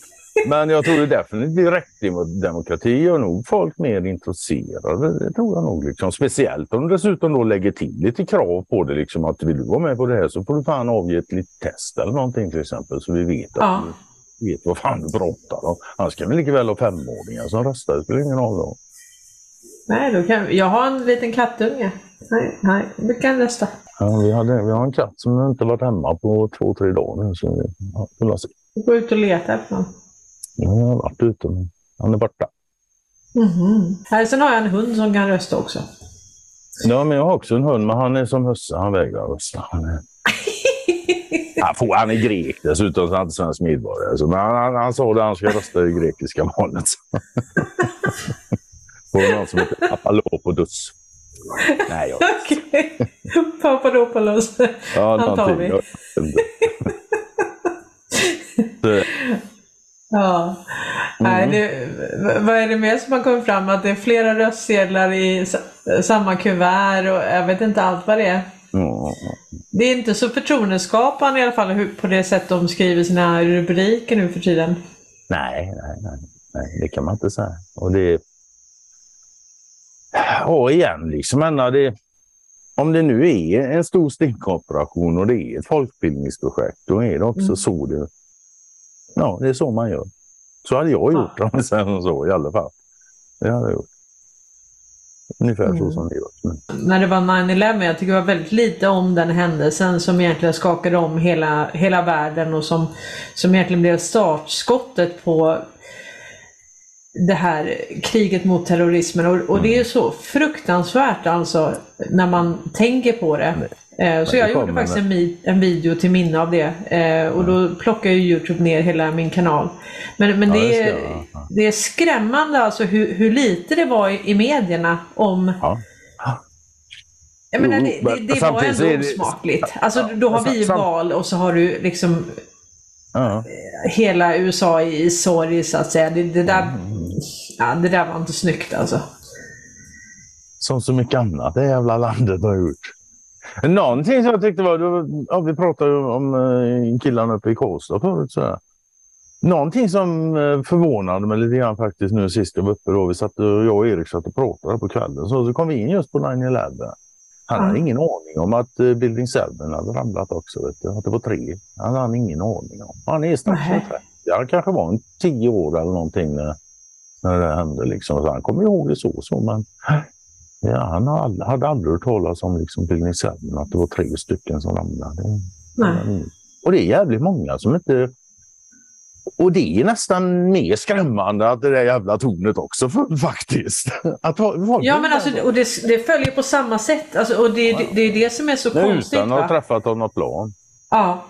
Men jag tror det definitivt direktdemokrati gör nog folk mer intresserade. Det tror jag nog. Liksom. Speciellt om de dessutom då lägger till lite krav på det. Liksom, att vill du vara med på det här så får du fan avge ett litet test eller någonting till exempel. Så vi vet, ja. att du vet vad fan du pratar om. Annars kan vi lika väl ha femåringar som röstar. Det spelar ingen roll. Nej, då kan, jag har en liten kattunge. Nej, nej, du kan rösta. Ja, vi, hade, vi har en katt som inte varit hemma på två, tre dagar nu. Så ja, vi får se. Du går ut och letar efter honom? Ja, jag har varit ute, men han är borta. Mm -hmm. Sen har jag en hund som kan rösta också. Ja, men jag har också en hund, men han är som husse. Han vägrar rösta. Han är... Han, får, han är grek dessutom, så han är inte svensk medborgare. Så, men han, han, han sa att han ska rösta i grekiska valet. på någon som heter Papalopoulos. Nej, jag Okej. Papadopoulos. Ja, Han tar vi. ja. Mm. Nej, det, vad är det mer som har kommit fram? Att det är flera röstsedlar i samma kuvert och jag vet inte allt vad det är. Mm. Det är inte så förtroendeskapande i alla fall på det sätt de skriver sina rubriker nu för tiden. Nej, nej, nej, nej det kan man inte säga. Och det Ja, igen liksom. Det, om det nu är en stor stinkoperation och det är ett folkbildningsprojekt, då är det också mm. så det... Ja, det är så man gör. Så hade jag gjort om sen så i alla fall. Det hade jag gjort. Ungefär mm. så som det gjort. Men... När det var 9-11, jag tycker det var väldigt lite om den händelsen som egentligen skakade om hela, hela världen och som, som egentligen blev startskottet på det här kriget mot terrorismen och, och det är mm. så fruktansvärt alltså när man tänker på det. Eh, så jag gjorde faktiskt en, en, video till minne av det eh, och då plockade ju Youtube ner hela min kanal. Men, men det, är, det är skrämmande alltså hur, hur lite det var i, i medierna om ja. Jag menar, det, det, det var ändå osmakligt. Alltså, då har vi val och så har du liksom ja. hela USA i sorg så att säga. Det, det där mm Ja, det där var inte snyggt alltså. Som så mycket annat det jävla landet har gjort. Någonting som jag tyckte var, ja, vi pratade ju om eh, killarna uppe i Karlstad förut. Så Någonting som eh, förvånade mig lite grann faktiskt nu sist jag var uppe. Då, vi satt, jag och Erik satt och pratade på kvällen. Så, så kom vi in just på 9-11. Han hade ingen aning om att uh, Building 7 hade ramlat också. Att det var tre. Han hade ingen aning om. Han är strax 30. Han kanske var en tio år eller någonting när, när det hände. Liksom. Så han kommer ihåg det så. så men ja, han hade, hade aldrig hört talas om liksom, Building 7, att det var tre stycken som ramlade. Nej. Och det är jävligt många som inte och det är nästan mer skrämmande att det där jävla tornet också faktiskt. Att, ja men alltså och det, det följer på samma sätt. Alltså, och det, det, det, är det som är så det är konstigt. Utan att ha träffat av något plan. Ja.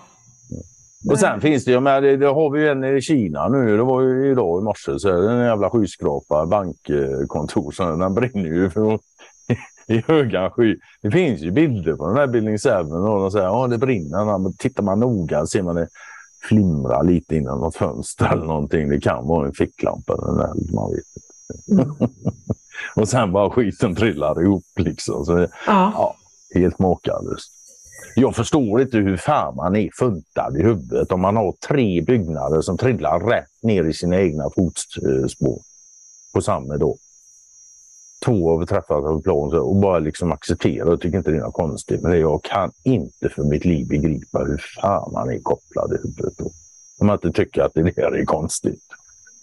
Och sen finns det, med, det, det har vi ju en i Kina nu. Det var ju idag i morse. Så är det en jävla skyskrapa, bankkontor. Så den brinner ju för, i höga sky. Det finns ju bilder på den här Building 7 och de säger att ja, det brinner. Men tittar man noga ser man det flimra lite innan något fönster eller någonting. Det kan vara en ficklampa eller en eld, man vet inte. Mm. och sen bara skiten trillar ihop liksom. Så, ja. ja helt makalöst. Jag förstår inte hur fan man är funtad i huvudet om man har tre byggnader som trillar rätt ner i sina egna fotspår på samma dag två har träffat av plan och bara liksom acceptera och tycker inte det är något konstigt. Men jag kan inte för mitt liv begripa hur fan man är kopplad i huvudet. Då. Om man inte tycker att det där är konstigt.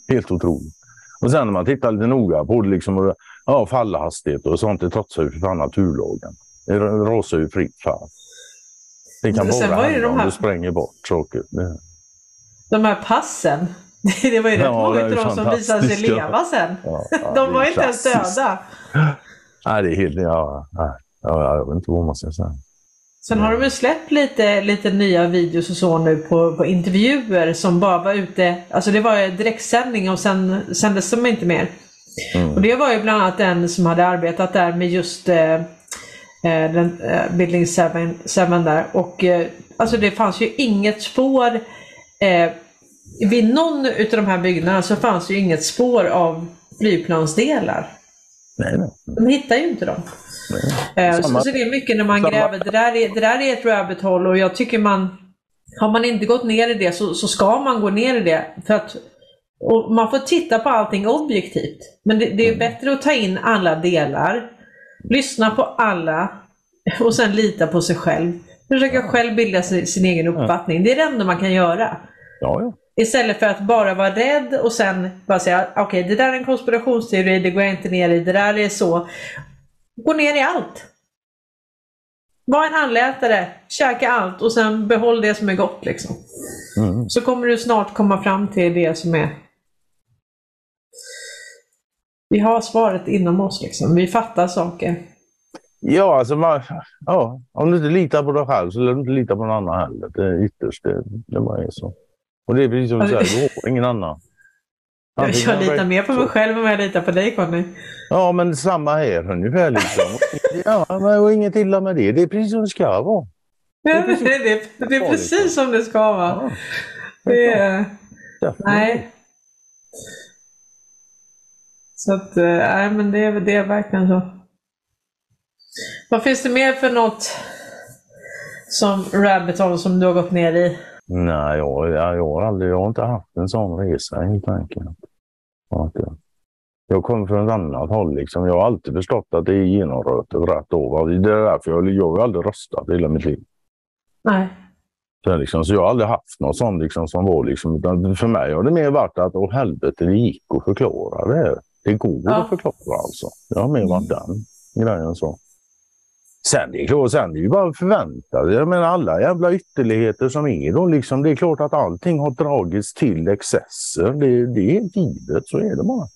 Helt otroligt. Och sen när man tittar lite noga på det, liksom, ja, fallhastighet och sånt, det trotsar ju för fan naturlagen. Det rasar ju fritt fan. Det kan bara hända om här... du spränger bort saker. De här passen, det var ju rätt ja, många av dem som visade sig leva sen. Ja, ja, de var inte ens döda. Nej, det är helt... Ja, ja, jag vet inte vad man ska säga. Sen har de ju släppt lite, lite nya videos och så nu på, på intervjuer som bara var ute, alltså det var direktsändning och sen sändes de inte mer. Mm. Och det var ju bland annat den som hade arbetat där med just eh, eh den, eh, Building 7 där och eh, alltså det fanns ju inget spår eh, vid någon av de här byggnaderna så fanns ju inget spår av flygplansdelar. Nej, nej. De hittar ju inte dem. Eh, så, så, det är mycket när man Samma. gräver. Det där, är, det där är ett rabbit hole och jag tycker man har man inte gått ner i det så, så ska man gå ner i det. För att, man får titta på allting objektivt. Men det, det är mm. bättre att ta in alla delar, lyssna på alla och sen lita på sig själv. Försöka själv bilda sin, sin egen uppfattning. Det är det enda man kan göra. Ja, ja. Istället för att bara vara rädd och sen bara säga okej okay, det där är en konspirationsteori, det går jag inte ner i, det där är så. Gå ner i allt. Var en allätare, käka allt och sen behåll det som är gott. Liksom. Mm. Så kommer du snart komma fram till det som är... Vi har svaret inom oss, liksom. vi fattar saker. Ja, alltså man, ja, om du inte litar på dig själv så lär du inte lita på någon annan heller. Det är ytterst det, det bara är så. Och det är precis som du säger, du har ingen annan. Jag, jag litar mer på mig själv än vad jag litar på dig Conny. Ja, men samma här ungefär. Liksom. ja, men, och inget illa med det. Det är precis som det ska vara. Det är precis, det, det, det är precis som det ska vara. Ja. Det är... Nej. Så att, eh, nej men det är, det är verkligen så. Vad finns det mer för något som Rabbit Hole som du har gått ner i? Nej, jag, jag, har aldrig, jag har inte haft en sån resa helt enkelt. Jag kommer från ett annat håll. Liksom. Jag har alltid förstått att det är genomrötet rätt över. Det är därför jag, jag har aldrig röstat hela mitt liv. Nej. Så, liksom, så jag har aldrig haft något sånt liksom, som var liksom, för mig har det mer varit att åh helvete, det gick att förklara det. Det går ja. att förklara alltså. Det har mer varit den grejen så. Sen det är klart, sen det är ju bara förväntat. Jag menar alla jävla ytterligheter som är då liksom. Det är klart att allting har dragits till excesser. Det, det är helt givet, så är det bara.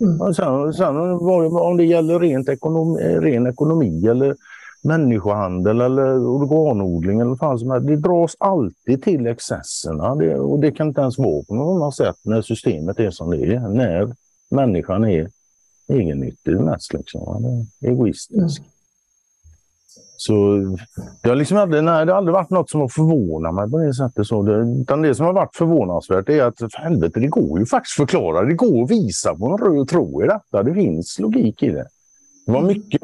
Mm. sen, sen om det gäller rent ekonomi, ren ekonomi eller människohandel eller organodling eller vad som helst. Det dras alltid till excesserna det, och det kan inte ens vara på något annat sätt när systemet är som det är. När människan är egennyttig mest, liksom, egoistisk. Mm. Så det har liksom aldrig, nej, det har aldrig varit något som har förvånat mig på det sättet. Så det, utan det som har varit förvånansvärt är att för helvete, det går ju faktiskt förklara. Det går att visa på en röd tråd i detta. Det finns logik i det. Det var mycket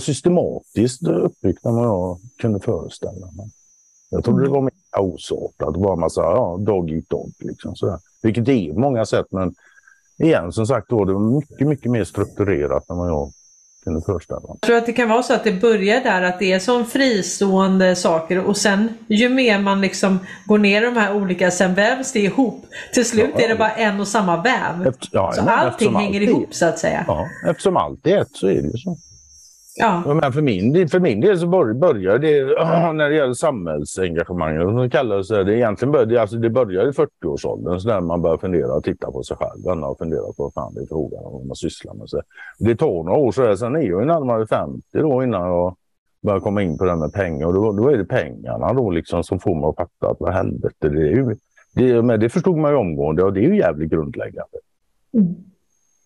systematiskt uppbyggt än vad jag kunde föreställa mig. Jag trodde det var mer kaosartat. Bara massa ja, dog eat dog. Liksom, sådär. Vilket det är på många sätt. Men igen, som sagt, då, det var mycket, mycket mer strukturerat än vad jag till den första. Jag tror att det kan vara så att det börjar där, att det är som fristående saker och sen ju mer man liksom går ner i de här olika, sen vävs det ihop. Till slut ja, är det bara en och samma väv. Efter, ja, så allting hänger ihop så att säga. Ja, eftersom allt är ett så är det ju så. Ja. Men för min, för min del så börjar det, när det gäller samhällsengagemanget, som det kallas, det egentligen började, alltså det börjar i 40-årsåldern, så när man börjar fundera och titta på sig själv och fundera på vad fan det är frågan om vad man sysslar med. Så det tar några år, så sen är jag närmare 50 då innan jag börjar komma in på det här med pengar. Och då, då är det pengarna då liksom som får mig att fatta att vad helvete, det är ju, det, men det förstod man ju omgående och det är ju jävligt grundläggande. Mm.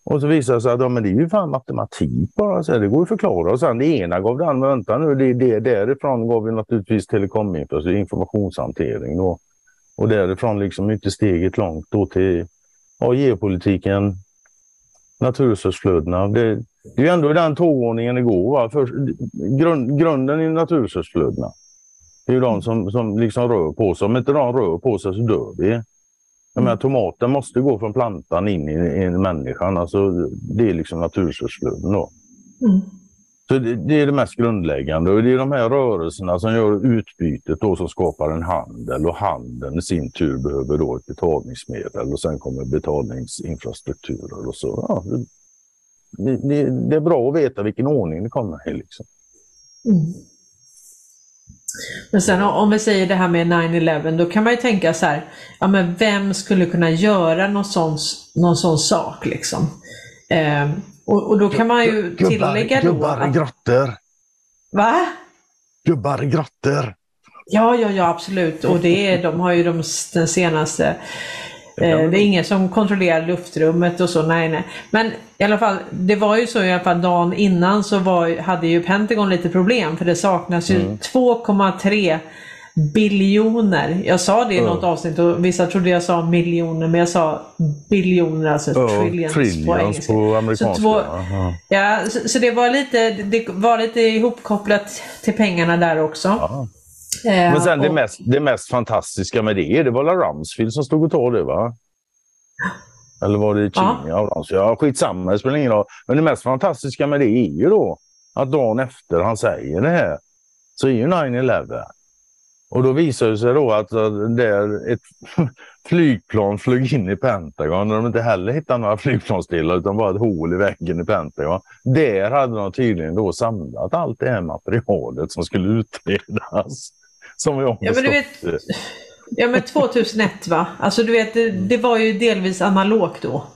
Och så visade det sig att ja, men det är ju fan matematik bara. Så det går att förklara. Och sen det ena gav det andra. Vänta nu, det, det, därifrån gav vi naturligtvis telekominfrastruktur, informationshantering. Då. Och därifrån liksom inte steget långt då till ja, geopolitiken, naturresursflödena. Det, det är ju ändå den tågordningen det går. Va? För, grund, grunden i naturresursflödena. Det är ju de som, som liksom rör på sig. Om inte de rör på sig så dör vi. Jag menar, tomaten måste gå från plantan in i, i människan. Alltså, det är liksom naturresursflöden. Då. Mm. Så det, det, är det mest grundläggande och det är de här rörelserna som gör utbytet då som skapar en handel och handeln i sin tur behöver då ett betalningsmedel och sen kommer betalningsinfrastrukturer och så. Ja, det, det, det, är bra att veta vilken ordning det kommer i. Liksom. Mm. Men sen om vi säger det här med 9-11, då kan man ju tänka så här, ja men vem skulle kunna göra någon sån, någon sån sak liksom? Eh, och, och, då kan man ju tillägga då... Gubbar i grottor! Va? Gubbar i grottor! Ja, ja, ja absolut. Och det är, de har ju de, den senaste Eh, det är ingen som kontrollerar luftrummet och så, nej nej. Men i alla fall, det var ju så i alla fall dagen innan så var, hade ju Pentagon lite problem för det saknas ju mm. 2,3 biljoner. Jag sa det i något avsnitt och vissa trodde jag sa miljoner men jag sa biljoner, alltså oh, trillions, trillions på engelska. På amerikanska. Så, två, ja, så, så, det var lite, det var lite ihopkopplat till pengarna där också. Aha. Men sen och... det, mest, det mest fantastiska med det, det var la Ramsfield som stod och tog det va? Eller var det King? Ja. Ja, skitsamma, det spelar ingen roll. Men det mest fantastiska med det är ju då att dagen efter han säger det här så är ju 9-11. Och då visar det sig då att där ett flygplan flög in i Pentagon och de inte heller hittade några flygplansdelar utan bara ett hål i väggen i Pentagon. Där hade de tydligen då samlat allt det här materialet som skulle utredas. Som vi ja, men du vet, ja men 2001 va? Alltså du vet, det, det var ju delvis analogt då.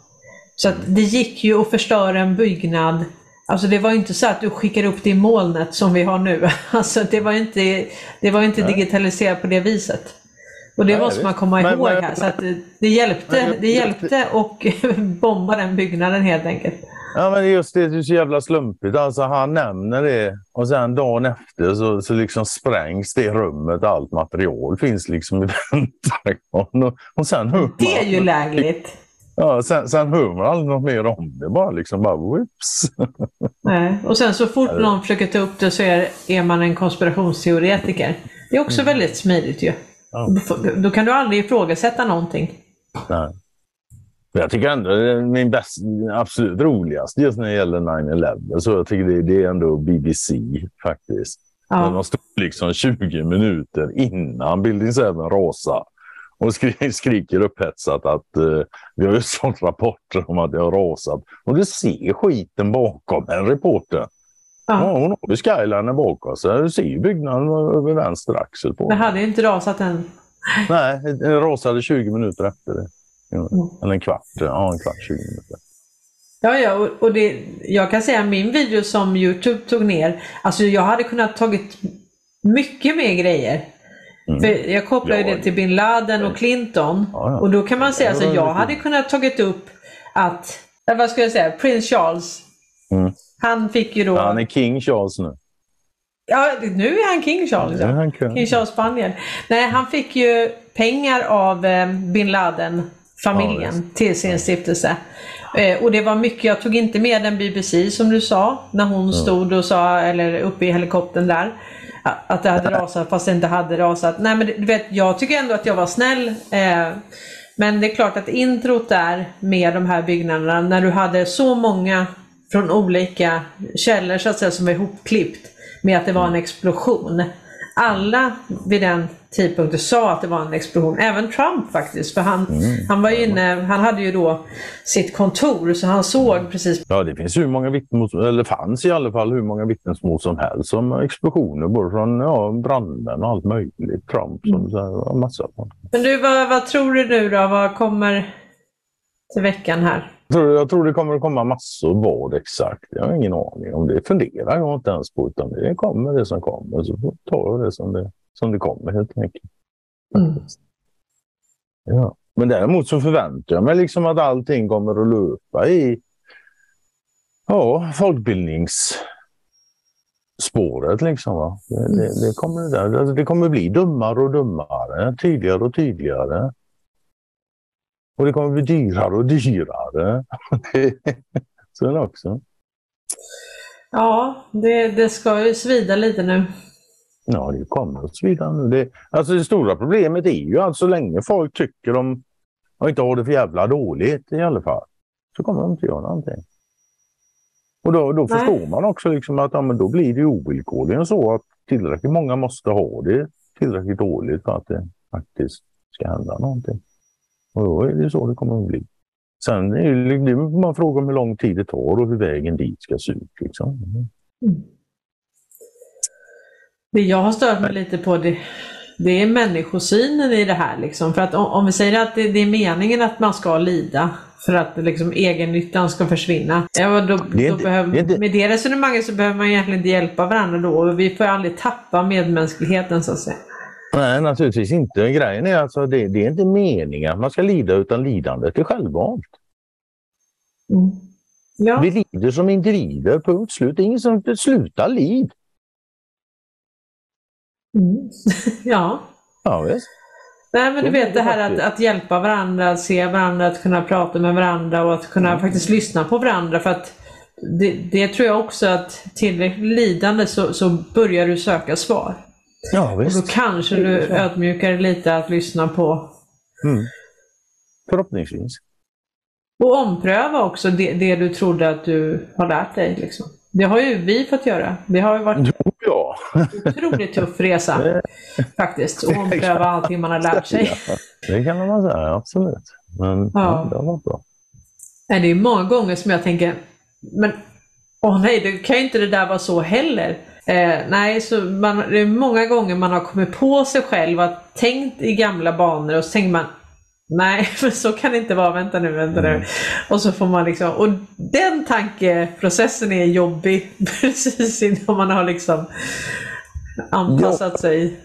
Så att det gick ju att förstöra en byggnad Alltså det var inte så att du skickar upp det i molnet som vi har nu. Alltså det var inte, det var inte digitaliserat på det viset. Och det Nej, måste man komma men, ihåg här. Så att det hjälpte, det hjälpte och bomba den byggnaden helt enkelt. Ja men just det, det är så jävla slumpigt. Alltså han nämner det och sen dagen efter så, så liksom sprängs det rummet. Allt material finns liksom i Pentagon. Och, och sen hör Det är ju lägligt. Ja, sen, sen hör man aldrig något mer om det. Bara liksom bara whoops. Nej. Och sen så fort någon försöker ta upp det så är, är man en konspirationsteoretiker. Det är också mm. väldigt smidigt ju. Ja. Då kan du aldrig ifrågasätta någonting. Nej. Jag tycker ändå det är min bäst, absolut roligaste just när det gäller 9-11. Så jag tycker det, det, är ändå BBC faktiskt. Ja. De stod liksom 20 minuter innan Building 7 rasade och skri skriker upphetsat att uh, vi har ju sålt rapporter om att det har rasat. Och du ser skiten bakom en reporter. Ja. ja hon har ju skylinen bakom sig. Du ser ju byggnaden över vänster axel på Det hade inte rasat än. Nej, det rasade 20 minuter efter det. Mm. Eller en kvart, ja en kvart, 20 minuter. Ja, ja, och, och det, jag kan säga min video som Youtube tog ner, alltså jag hade kunnat tagit mycket mer grejer. Mm. För jag kopplar ju det till bin Laden och Clinton. Ja, ja. Och då kan man säga att alltså, jag hade kunnat tagit upp att, vad ska jag säga, prins Charles. Mm. Han fick ju då... Han är King Charles nu. Ja, nu är han King Charles. Ja. Han King Charles Spanien. Nej, han fick ju pengar av eh, bin Laden-familjen till sin stiftelse. Eh, och det var mycket, jag tog inte med den BBC som du sa, när hon stod och sa, eller uppe i helikoptern där att det hade rasat fast det inte hade rasat. Nej men du vet, jag tycker ändå att jag var snäll. Eh, men det är klart att introt där med de här byggnaderna, när du hade så många från olika källor så att säga som var ihopklippt med att det var en explosion. Alla vid den tidpunkten sa att det var en explosion. Även Trump faktiskt. För han, mm. han var inne, han hade ju då sitt kontor så han såg precis. Ja det finns hur många vittnesmål, eller fanns i alla fall hur många vittnesmål som helst om explosioner. Både från ja, brandmän och allt möjligt. Trump som mm. så massa. Men du vad, vad tror du nu då? Vad kommer till veckan här? Jag tror, jag tror det kommer att komma massor. Vad exakt? Jag har ingen aning om det. funderar jag inte ens på. Utan det kommer det som kommer. Så tar jag det som det, som det kommer helt enkelt. Mm. Ja. Men däremot så förväntar jag mig liksom att allting kommer att löpa i ja, folkbildningsspåret. Liksom, va? Det, det, det, kommer, det, där. Alltså, det kommer bli dummare och dummare, tydligare och tydligare. Och det kommer bli dyrare och dyrare. så är det också. Ja, det, det ska ju svida lite nu. Ja, det kommer att svida nu. Det, alltså det stora problemet är ju att så länge folk tycker de och inte har det för jävla dåligt i alla fall, så kommer de inte göra någonting. Och då, då förstår man också liksom att ja, men då blir det ovillkorligen så att tillräckligt många måste ha det tillräckligt dåligt för att det faktiskt ska hända någonting. Och då är det så det kommer att bli. Sen är det, man frågar om hur lång tid det tar och hur vägen dit ska se ut. Liksom. Mm. Det jag har stört mig lite på det, det är människosynen i det här. Liksom. För att om, om vi säger att det, det, är meningen att man ska lida för att liksom, egennyttan ska försvinna. Ja, då, det då behöver, det inte... Med det resonemanget så behöver man egentligen inte hjälpa varandra då. Vi får aldrig tappa medmänskligheten så att säga. Nej, naturligtvis inte. Grejen är alltså det, det är inte meningen att man ska lida utan lidandet är självvalt. Mm. Ja. Vi lider som individer, punkt slut. Det är ingen som slutar lid. Mm. ja. Ja, visst. Nej men du vet det här att, att hjälpa varandra, att se varandra, att kunna prata med varandra och att kunna mm. faktiskt lyssna på varandra. För att det, det tror jag också att tillräckligt lidande så, så börjar du söka svar. Ja, visst. Och då kanske du ödmjukar dig lite att lyssna på. Mm. Förhoppningsvis. Och ompröva också det, det, du trodde att du har lärt dig. Liksom. Det har ju vi fått göra. Det har ju varit jo, ja. en otroligt tuff resa faktiskt. Att ompröva allting man har lärt sig. Det kan man säga, absolut. Men ja. det har varit bra. Nej, det är många gånger som jag tänker, men åh nej, det kan ju inte det där vara så heller. Eh, nej, så man, det är många gånger man har kommit på sig själv att tänkt i gamla banor och så tänker man Nej, men så kan det inte vara. Vänta nu, vänta nu. Mm. Och så får man liksom, och den tankeprocessen är jobbig precis innan man har liksom anpassat ja. sig.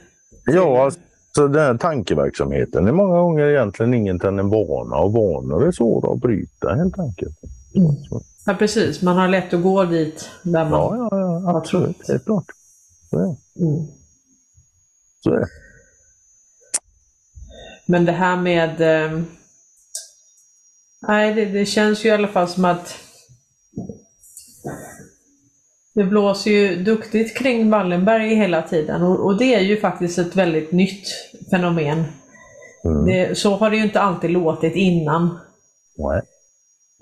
Ja, alltså den här tankeverksamheten är många gånger egentligen inget än en vana och vanor är svåra att bryta helt enkelt. Mm. Ja precis, man har lätt att gå dit där man ja, ja, ja, absolut. Helt klart. Så är det. Mm. Så är det. Men det här med... Eh, nej, det, det, känns ju i alla fall som att det blåser ju duktigt kring Wallenberg hela tiden och, och det är ju faktiskt ett väldigt nytt fenomen. Mm. Det, så har det ju inte alltid låtit innan. Nej.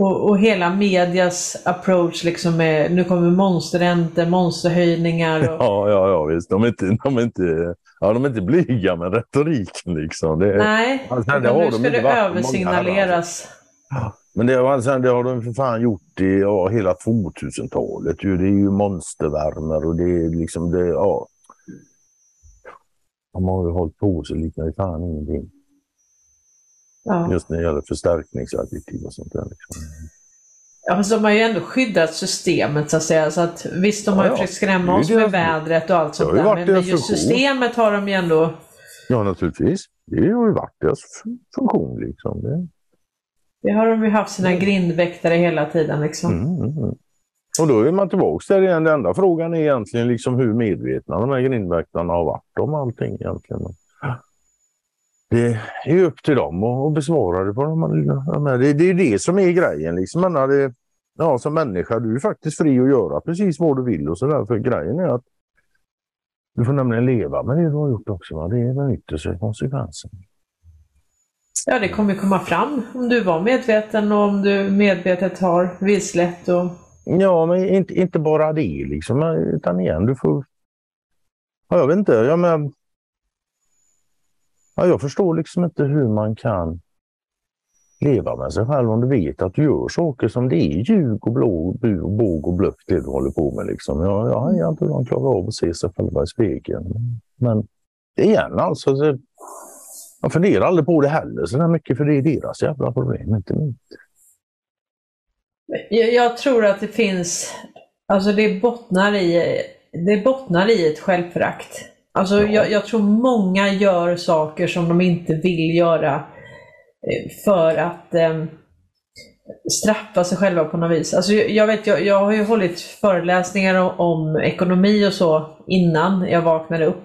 Och, och, hela medias approach liksom med, nu kommer monsterräntor, monsterhöjningar. Och... Ja, ja, ja visst. De är inte, de är inte, ja, de är inte blyga med retoriken liksom. Det, Nej, alltså, det nu ska de det översignaleras. Ja, men det, alltså, det har de för fan gjort i ja, hela 2000-talet. Det är ju monstervärmer och det är liksom det, ja. De har ju hållit på så liknar det fan ingenting. Ja. Just när det gäller förstärkningsadditiv och sånt där. Liksom. Ja, fast de har ju ändå skyddat systemet så att säga. Så att, visst, de har ju ja, försökt skrämma oss med vädret och allt sånt där. Men, men just systemet har de ju ändå... Ja, naturligtvis. Det har ju varit deras funktion. Liksom. Det... det har de ju haft sina grindväktare hela tiden. Liksom. Mm, mm, mm. Och då är man tillbaka där igen. Den enda frågan är egentligen liksom hur medvetna de här grindväktarna har varit om allting egentligen det är upp till dem att besvara det. På de här. Det, det är det som är grejen. Liksom. Men det, ja, som människa du är faktiskt fri att göra precis vad du vill. och så där. För Grejen är att du får nämligen leva med det du har gjort också. Va? Det är den yttersta konsekvensen. Ja, det kommer komma fram om du var medveten och om du medvetet har vilselett och Ja, men inte, inte bara det liksom, utan igen, du får... Ja, jag vet inte, ja, men... Ja, jag förstår liksom inte hur man kan leva med sig själv om du vet att du gör saker som det är ljug och blå, båg och bluff det du håller på med. Liksom. Jag, jag har inte hur de klarar av att se sig själva i spegeln. Men igen alltså, det, jag funderar aldrig på det heller så mycket för det är deras jävla problem, inte mitt. Jag, jag tror att det finns, alltså det bottnar i, det bottnar i ett självförakt. Alltså ja. jag, jag tror många gör saker som de inte vill göra Eh, för att eh, straffa sig själva på något vis. Alltså jag, vet, jag, jag har ju hållit föreläsningar om, om, ekonomi och så innan jag vaknade upp.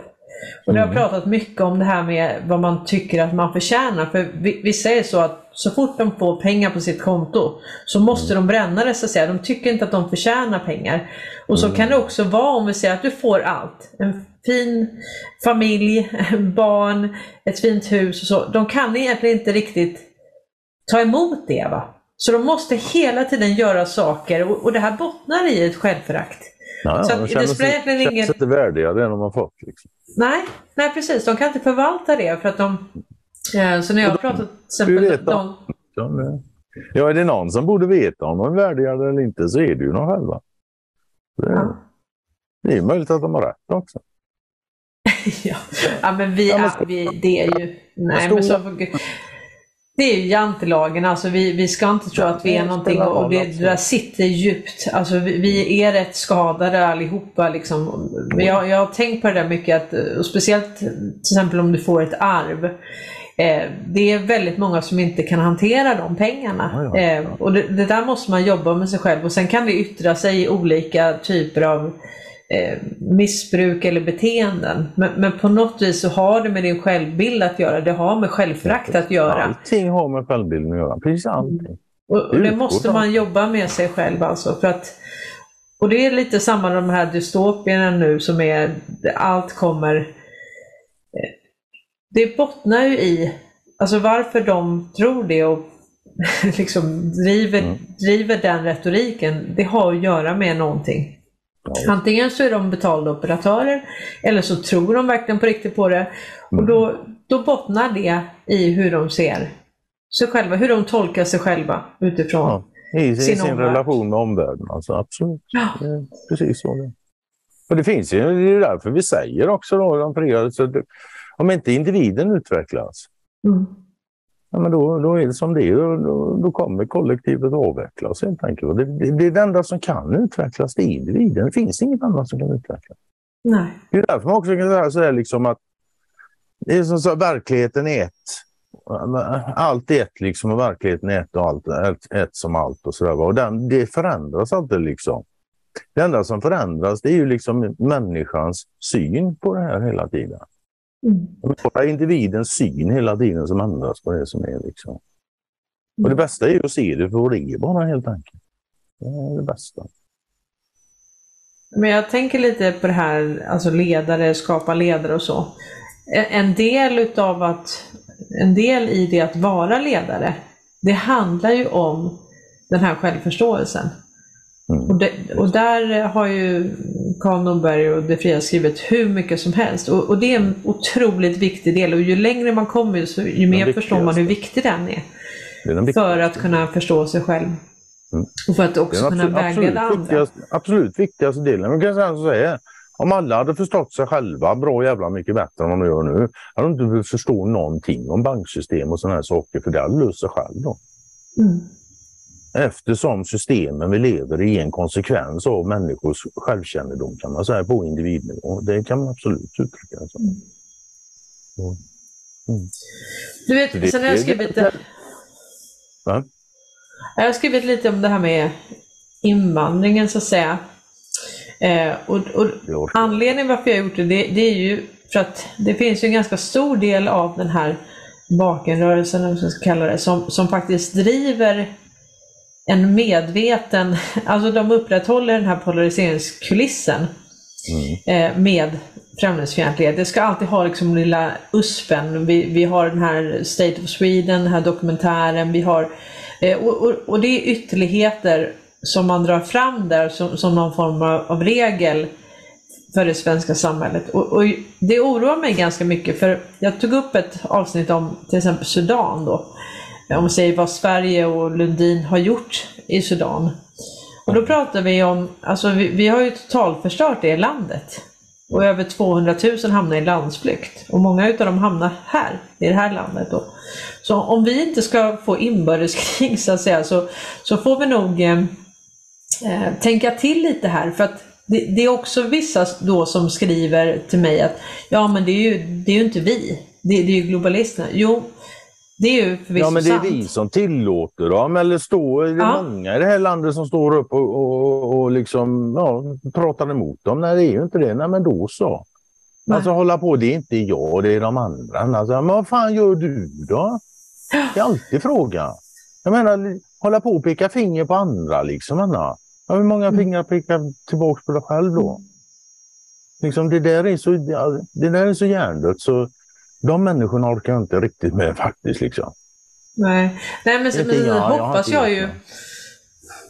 Och mm. jag har pratat mycket om det här med vad man tycker att man förtjänar. För vissa är så att så fort de får pengar på sitt konto så måste mm. de bränna det så att säga. De tycker inte att de förtjänar pengar. Och så mm. kan det också vara om vi säger att du får allt. En fin familj, barn, ett fint hus och så. De kan egentligen inte riktigt ta emot det. va? Så de måste hela tiden göra saker och, och det här bottnar i ett självförakt. Ja, så de känner sig, känner ingen... inte värdiga det de har fått. Liksom. Nej, nej, precis. De kan inte förvalta det för att de... Eh, så när jag har pratat till exempel... De... Ja, är det någon som borde veta om de är värdiga eller inte så är det ju de själva. Det, ja. det är möjligt att de har rätt också. ja. ja, men vi, ja, men vi, det är ju... Nej, men så, det är ju jantelagen, alltså vi, vi ska inte tro att vi är någonting och det, det där sitter djupt. Alltså vi, vi är rätt skadade allihopa. Liksom. Jag, jag har tänkt på det där mycket, att, och speciellt till exempel om du får ett arv. Eh, det är väldigt många som inte kan hantera de pengarna. Eh, och det, det, där måste man jobba med sig själv och sen kan det yttra sig i olika typer av eh, missbruk eller beteenden. Men, men, på något vis så har det med din självbild att göra, det har med självförakt att göra. Allting har med självbilden att göra, precis allting. Och, och det måste man jobba med sig själv alltså. För att, och det är lite samma de här dystopierna nu som är, allt kommer eh, det bottnar ju i alltså varför de tror det och liksom driver, mm. driver den retoriken. Det har att göra med någonting. Antingen så är de betalda operatörer eller så tror de verkligen på riktigt på det. Och mm. då, då bottnar det i hur de ser sig själva, hur de tolkar sig själva utifrån ja, i, sin, i sin relation med omvärlden. Alltså, absolut. Ja. precis så. Det. Och det finns ju, det är därför vi säger också då, de fria, så det, om inte individen utvecklas, mm ja, men då, då är det som det är. Då, då kommer kollektivet att avvecklas helt enkelt. Det, det, det är det enda som kan utvecklas, det är individen. Det finns inget annat som kan utvecklas. Nej. Det är därför man också kan säga så här, liksom att det är som så, verkligheten är ett. Allt är ett liksom och verkligheten är ett och allt ett, ett som allt och sådär. Och den, det förändras alltid liksom. Det enda som förändras det är ju liksom människans syn på det här hela tiden. Mm. Bara individens syn hela tiden som ändras på det som är. Liksom. Och det mm. bästa är att se det för vad det är bara helt enkelt. Det är det bästa. Men jag tänker lite på det här, alltså ledare, skapa ledare och så. En del utav att, en del i det att vara ledare, det handlar ju om den här självförståelsen. Mm. Och, det, och, där har ju Karl Norberg och Det fria skrivit hur mycket som helst. Och, och, det är en otroligt viktig del och ju längre man kommer så ju mer förstår man hur viktig den är. Den för att kunna förstå sig själv. Mm. Och för att också kunna vägleda andra. Absolut viktigaste delen. Man kan säga så här, om alla hade förstått sig själva bra jävla mycket bättre än vad de gör nu, hade de inte behövt förstå någonting om banksystem och sådana här saker, för det hade löst sig själv då. Mm eftersom systemen vi lever i är en konsekvens av människors självkännedom kan man säga på individnivå. Det kan man absolut uttrycka det som. Mm. mm. Du vet, det, sen har jag skrivit lite... Va? Jag har skrivit lite om det här med invandringen så att säga. Eh, och, och anledningen varför jag har gjort det, det, det, är ju för att det finns ju en ganska stor del av den här bakenrörelsen, om man ska kalla det, som, som faktiskt driver en medveten, alltså de upprätthåller den här polariseringskulissen mm. eh, med främlingsfientlighet. Det ska alltid ha liksom lilla USPen. Vi, vi har den här State of Sweden, den här dokumentären, vi har, eh, och, och, och, det är ytterligheter som man drar fram där som, som någon form av, av regel för det svenska samhället. Och, och, det oroar mig ganska mycket för jag tog upp ett avsnitt om till exempel Sudan då. Om vi säger vad Sverige och Lundin har gjort i Sudan. Och då pratar vi om, alltså vi, vi har ju totalförstört det landet. Och över 200 000 hamnar i landsflykt. Och många utav dem hamnar här, i det här landet. Då. Så om vi inte ska få inbördeskrig så att säga, så, så får vi nog eh, eh tänka till lite här. För att det, det, är också vissa då som skriver till mig att ja men det är ju, det är ju inte vi, det, det är ju globalisterna. Jo, det är ju förvisso Ja men det är sant. vi som tillåter dem eller står, det ja. många i det här landet som står upp och, och, och liksom, ja, pratar emot dem. Nej det är ju inte det, nej men då så. Nej. Alltså hålla på, det är inte jag, det är de andra. Alltså, men vad fan gör du då? Det är alltid frågan. Jag menar, hålla på och peka finger på andra liksom. Anna. Ja, hur många mm. fingrar pekar tillbaka på dig själv då? Liksom, det, där är så, det där är så hjärndött så de människorna orkar jag inte riktigt med faktiskt. Liksom. Nej, Nej men, men jag, hoppas jag, jag ju.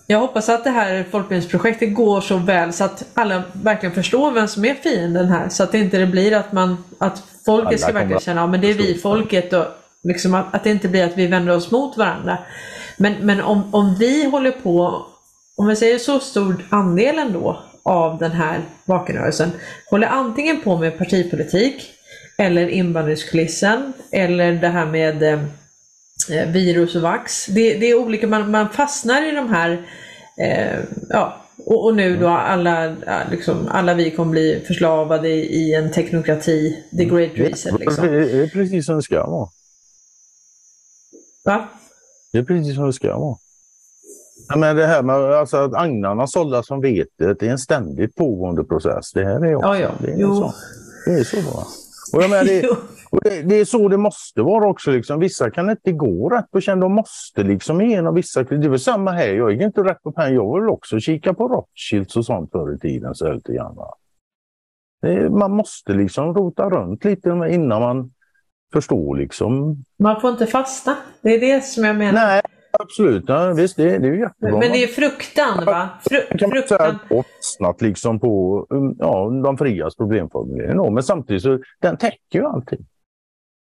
Jag hoppas att det här folkbildningsprojektet går så väl så att alla verkligen förstår vem som är fienden här. Så att det inte blir att, man, att folket alla ska verkligen känna att ja, det är vi folket och liksom att, att det inte blir att vi vänder oss mot varandra. Men, men om, om vi håller på om vi säger så stor andel ändå av den här vakenrörelsen håller antingen på med partipolitik eller invandringskulissen eller det här med eh, virus och vax. Det, det, är olika, man, man fastnar i de här, eh, ja, och, och, nu då alla, liksom, alla vi kommer bli förslavade i, en teknokrati, the great reset. Liksom. Det är precis som det ska vara. Va? Det är precis som det ska vara. Ja, men det här med alltså, att agnarna sållas som vetet, det är en ständigt pågående process. Det här är också. Ja, ja. Det, är så. det är så. Va? Och jag menar, det, och det, det, är så det måste vara också. Liksom. Vissa kan inte gå rätt på känn. De måste liksom igenom vissa... Det är väl samma här. Jag gick inte rätt på penn. Jag vill också kika på Rothschilds och sånt förr i tiden. Så lite grann, man måste liksom rota runt lite innan man förstår. Liksom. Man får inte fastna. Det är det som jag menar. Nej, Absolut, ja, visst det, det är ju jättebra. Men det är fruktan va? Fru kan man fruktan. säga fastnat liksom på um, ja, de frias problemformuleringar. Men samtidigt så den täcker ju allting.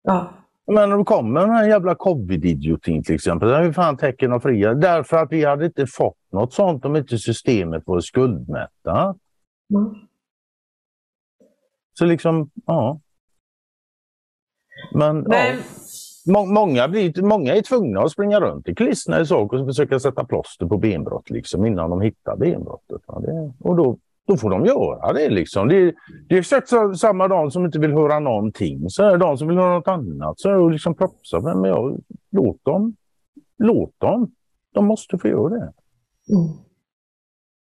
Ja. Men när det kommer den här jävla covid-idiotin till exempel, hur fan täcker de fria? Därför att vi hade inte fått något sånt om inte systemet var skuldmättat. Mm. Så liksom, ja. Men, Men ja. Många, blir, många är tvungna att springa runt i klistna i saker och försöka sätta plåster på benbrott liksom, innan de hittar benbrottet. Det, och då, då får de göra det. Liksom. Det, det är exakt så, samma de som inte vill höra någonting. Så är det de som vill höra något annat. Så är det liksom propsa. Men jag, låt dem. Låt dem. De måste få göra det. Mm.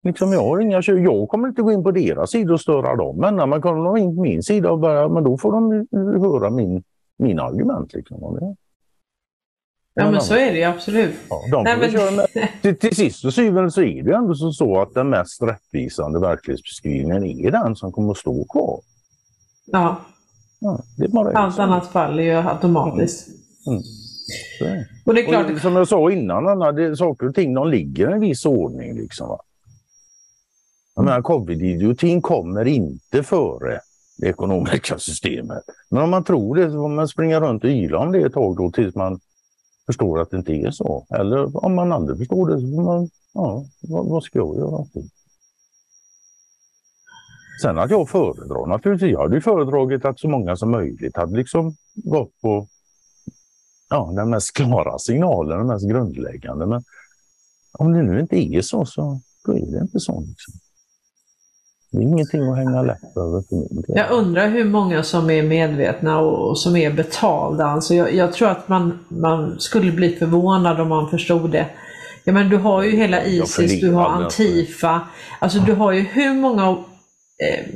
Liksom jag, har inga, jag kommer inte gå in på deras sida och störa dem. Men när man kommer in på min sida och börja, men då får de höra min mina argument. Liksom. Det, ja men så är det ju absolut. Ja, de Nej, men... till, till sist och syvende så är det ändå så att den mest rättvisande verklighetsbeskrivningen är den som kommer att stå kvar. Ja. ja det bara Allt annat faller ju automatiskt. Mm. Mm. Och det är klart... Och som jag sa innan, Anna, det, saker och ting de ligger i en viss ordning. Liksom, va? Jag menar, covid-idiotin kommer inte före det ekonomiska systemet. Men om man tror det så får man springa runt och yla om det ett tag då tills man förstår att det inte är så. Eller om man aldrig förstår det så får man, ja, vad, vad ska jag göra? Sen att jag föredrar naturligtvis, jag hade ju föredragit att så många som möjligt hade liksom gått på ja, den mest klara signalen, den mest grundläggande. Men om det nu inte är så, så då är det inte så. Liksom. Det är ingenting att hänga läpp över för min del. Jag undrar hur många som är medvetna och, som är betalda. Alltså jag, jag, tror att man, man skulle bli förvånad om man förstod det. Ja, men du har ju hela Isis, du har Antifa. Alltså du har ju hur många eh,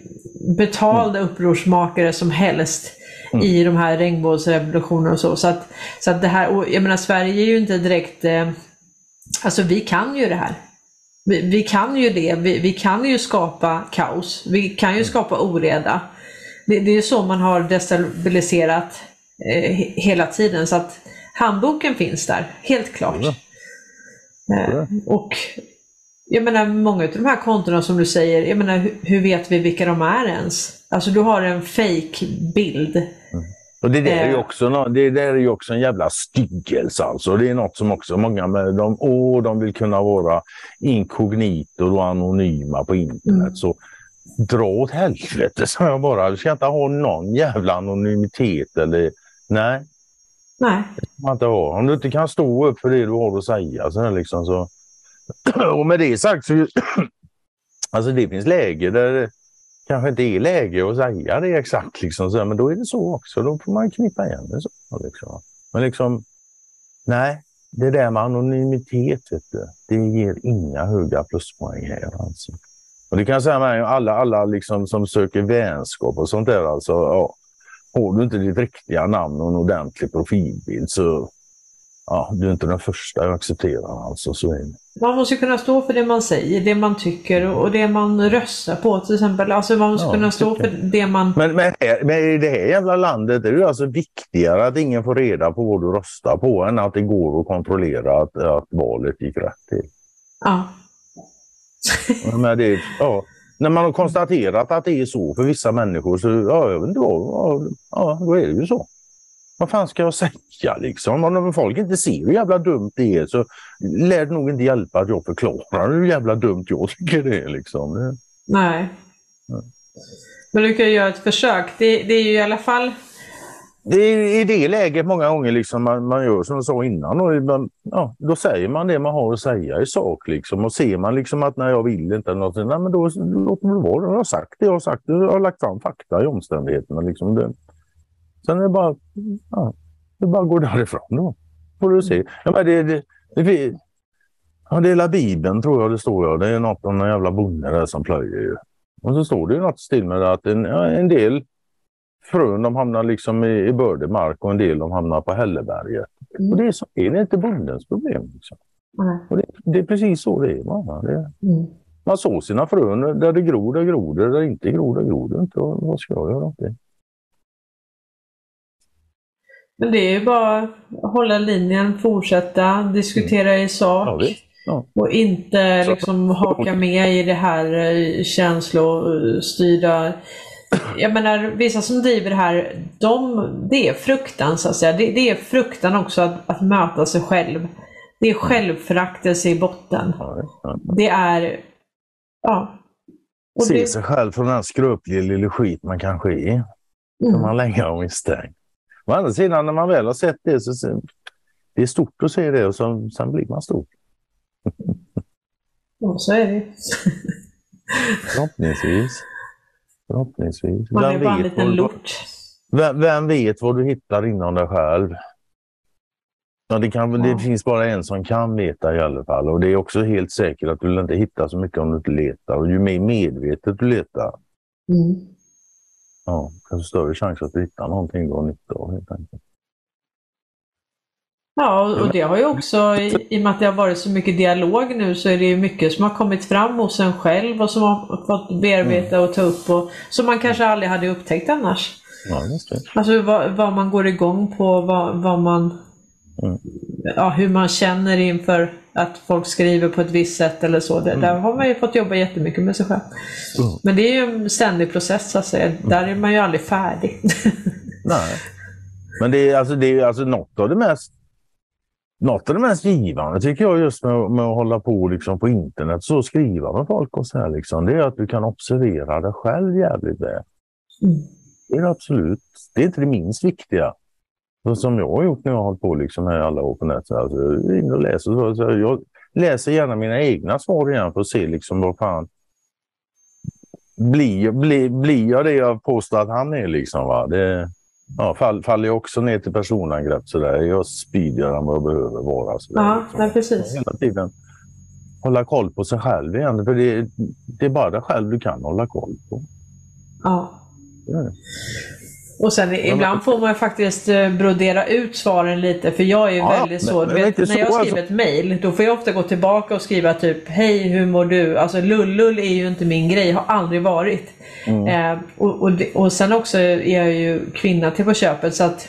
betalda mm. upprorsmakare som helst mm. i de här regnbågsrevolutionerna och så. Så att, så att det här, och jag menar Sverige är ju inte direkt, eh, alltså vi kan ju det här. Vi, vi, kan ju det, vi, vi, kan ju skapa kaos, vi kan ju mm. skapa oreda. Det, det är så man har destabiliserat eh, hela tiden så att handboken finns där, helt klart. Ja. Eh, och jag menar många av de här kontona som du säger, jag menar hur, hur vet vi vilka de är ens? Alltså du har en fake bild. Och det där är ju eh. också, det där är ju också en jävla styggelse alltså. Det är något som också många med de, åh, de vill kunna vara inkognito och anonyma på internet. Mm. Så dra åt helvete, sa jag bara. Du ska inte ha någon jävla anonymitet eller nej. Nej. Det man inte ha. Om du inte kan stå upp för det du har att säga så liksom så. Och med det sagt så alltså det finns läge där kanske inte är läge att säga det exakt, liksom, så, men då är det så också. Då får man knippa igen det. Så, liksom. Men liksom, nej, det där med anonymitet, vet du, det ger inga höga pluspoäng här. Alltså. Och det kan jag säga med alla, alla liksom som söker vänskap och sånt där. Alltså, ja, har du inte ditt riktiga namn och en ordentlig profilbild så ja, du är inte den första jag accepterar. Alltså, så är det. Man måste kunna stå för det man säger, det man tycker och det man röstar på till exempel. Alltså man måste ja, kunna stå för det man... Men, men, men, i det här jävla landet är det alltså viktigare att ingen får reda på vad du röstar på än att det går att kontrollera att, att valet gick rätt till. Ja. men det, ja. När man har konstaterat att det är så för vissa människor så, ja, jag vet inte vad, ja, då är det ju så. Vad fan ska jag säga liksom? Om folk inte ser hur jävla dumt det är så lär det nog inte hjälpa att jag förklarar hur jävla dumt jag tycker det är. Liksom. Nej. Ja. Men du kan ju göra ett försök. Det, det är ju i alla fall det är i det läget många gånger liksom man, man gör som jag sa innan. Och man, ja, då säger man det man har att säga i sak. Liksom. Och ser man liksom att när jag vill inte, eller något, nej, men då låter det vara. Jag har sagt det jag har sagt. Jag har lagt fram fakta i omständigheterna. Liksom. Det, Sen är det bara, ja, det bara går därifrån då. Får du se. Ja, men det, det, det, ja, det är hela Bibeln tror jag det står. Ja. Det är något om en jävla bonde där som plöjer. Ju. Och så står det ju något still med det att en, en del frön de hamnar liksom i, i bördig mark och en del de hamnar på hälleberget. Mm. Och det är, så, är det inte bondens problem. Liksom. Mm. Och det, det, är precis så det är. Man, det, mm. man sår sina frön där det gror, där gror det. Där det inte gror, där gror det inte. Vad ska jag göra åt det? Men det är ju bara att hålla linjen, fortsätta diskutera i sak. Ja, Och inte liksom haka med i det här eh, känslostyrda. Jag menar, vissa som driver det här, de, det är fruktan så att säga. Det, det är fruktan också att, att möta sig själv. Det är självföraktelse i botten. Det är, ja. Se det... sig själv från den skröpliga lilla skit man kanske är. Mm. Som man länge har misstänkt. Å andra sidan, när man väl har sett det så det är stort att se det och så, sen blir man stor. Ja, så är det. Förhoppningsvis. Förhoppningsvis. Man vem är bara en liten lort. Vem, vem, vet vad du hittar inom dig själv? Ja, det, kan, ja. det finns bara en som kan veta i alla fall. Och det är också helt säkert att du inte hitta så mycket om du inte letar. Och ju mer medvetet du letar, mm. Ja, kanske större chans att du hittar någonting du har nytta av helt enkelt. Ja, och det har ju också, i, och med att det har varit så mycket dialog nu, så är det ju mycket som har kommit fram hos en själv och som har fått bearbeta och ta upp och som man kanske aldrig hade upptäckt annars. Ja, just det. Alltså vad, vad man går igång på, vad, vad man, mm. ja, hur man känner inför att folk skriver på ett visst sätt eller så. Mm. Där har man ju fått jobba jättemycket med sig själv. Mm. Men det är ju en ständig process så att säga. Mm. Där är man ju aldrig färdig. Nej. Men det är alltså, det är alltså något av det mest något av det mest givande tycker jag just med, med att hålla på liksom på internet, så skriva med folk och så här liksom, det är att du kan observera dig själv jävligt väl. Mm. Det är absolut, det är inte det minst viktiga. Så som jag har gjort när jag har hållit på liksom här alla år på nätet. Alltså, jag, och läser, så, jag läser gärna mina egna svar igen för att se liksom vad fan blir, blir, blir jag det jag påstår att han är? Liksom, va? Det, ja, fall, faller jag också ner till personangrepp så där. Jag spydigare än vad jag behöver vara. Så där, ja, liksom. precis. Hela tiden hålla koll på sig själv igen. För det, det är bara dig själv du kan hålla koll på. Ja. Och sen ibland får man faktiskt eh, brodera ut svaren lite för jag är ju ja, väldigt så, men, vet, när jag skriver alltså. ett mail då får jag ofta gå tillbaka och skriva typ Hej hur mår du? Alltså lullull är ju inte min grej, har aldrig varit. Mm. Eh, och, och, och sen också är jag ju kvinna till på köpet så att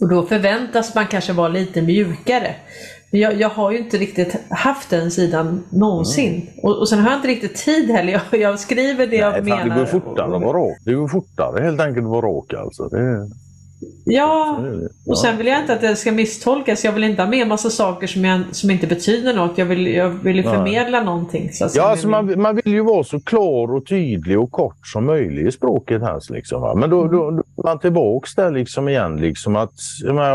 och då förväntas man kanske vara lite mjukare. Jag, jag har ju inte riktigt haft den sidan någonsin. Mm. Och, och sen har jag inte riktigt tid heller. Jag, jag skriver det Nej, jag menar. Det går fortare att vara rak. Det går fortare helt enkelt att vara rak alltså. Det... Ja, och sen vill jag inte att det ska misstolkas. Jag vill inte ha med massa saker som, jag, som inte betyder något. Jag vill, jag vill ju förmedla Nej. någonting. Så ja, alltså man, man vill ju vara så klar och tydlig och kort som möjligt i språket. Här, liksom, va? Men då, då, då är man tillbaks där liksom igen. Liksom att,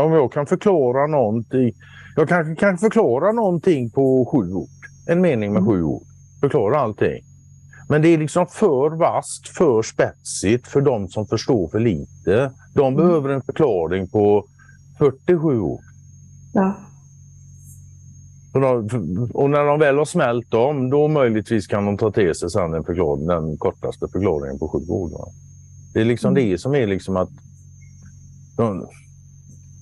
om jag kan förklara någonting. Jag kanske kan förklara någonting på sju ord. En mening med mm. sju ord. Förklara allting. Men det är liksom för vasst, för spetsigt för de som förstår för lite. De mm. behöver en förklaring på 47 ord. Ja. Och när de väl har smält dem, då möjligtvis kan de ta till sig sen förklaring, den kortaste förklaringen på sju ord. Det är liksom mm. det som är liksom att... De,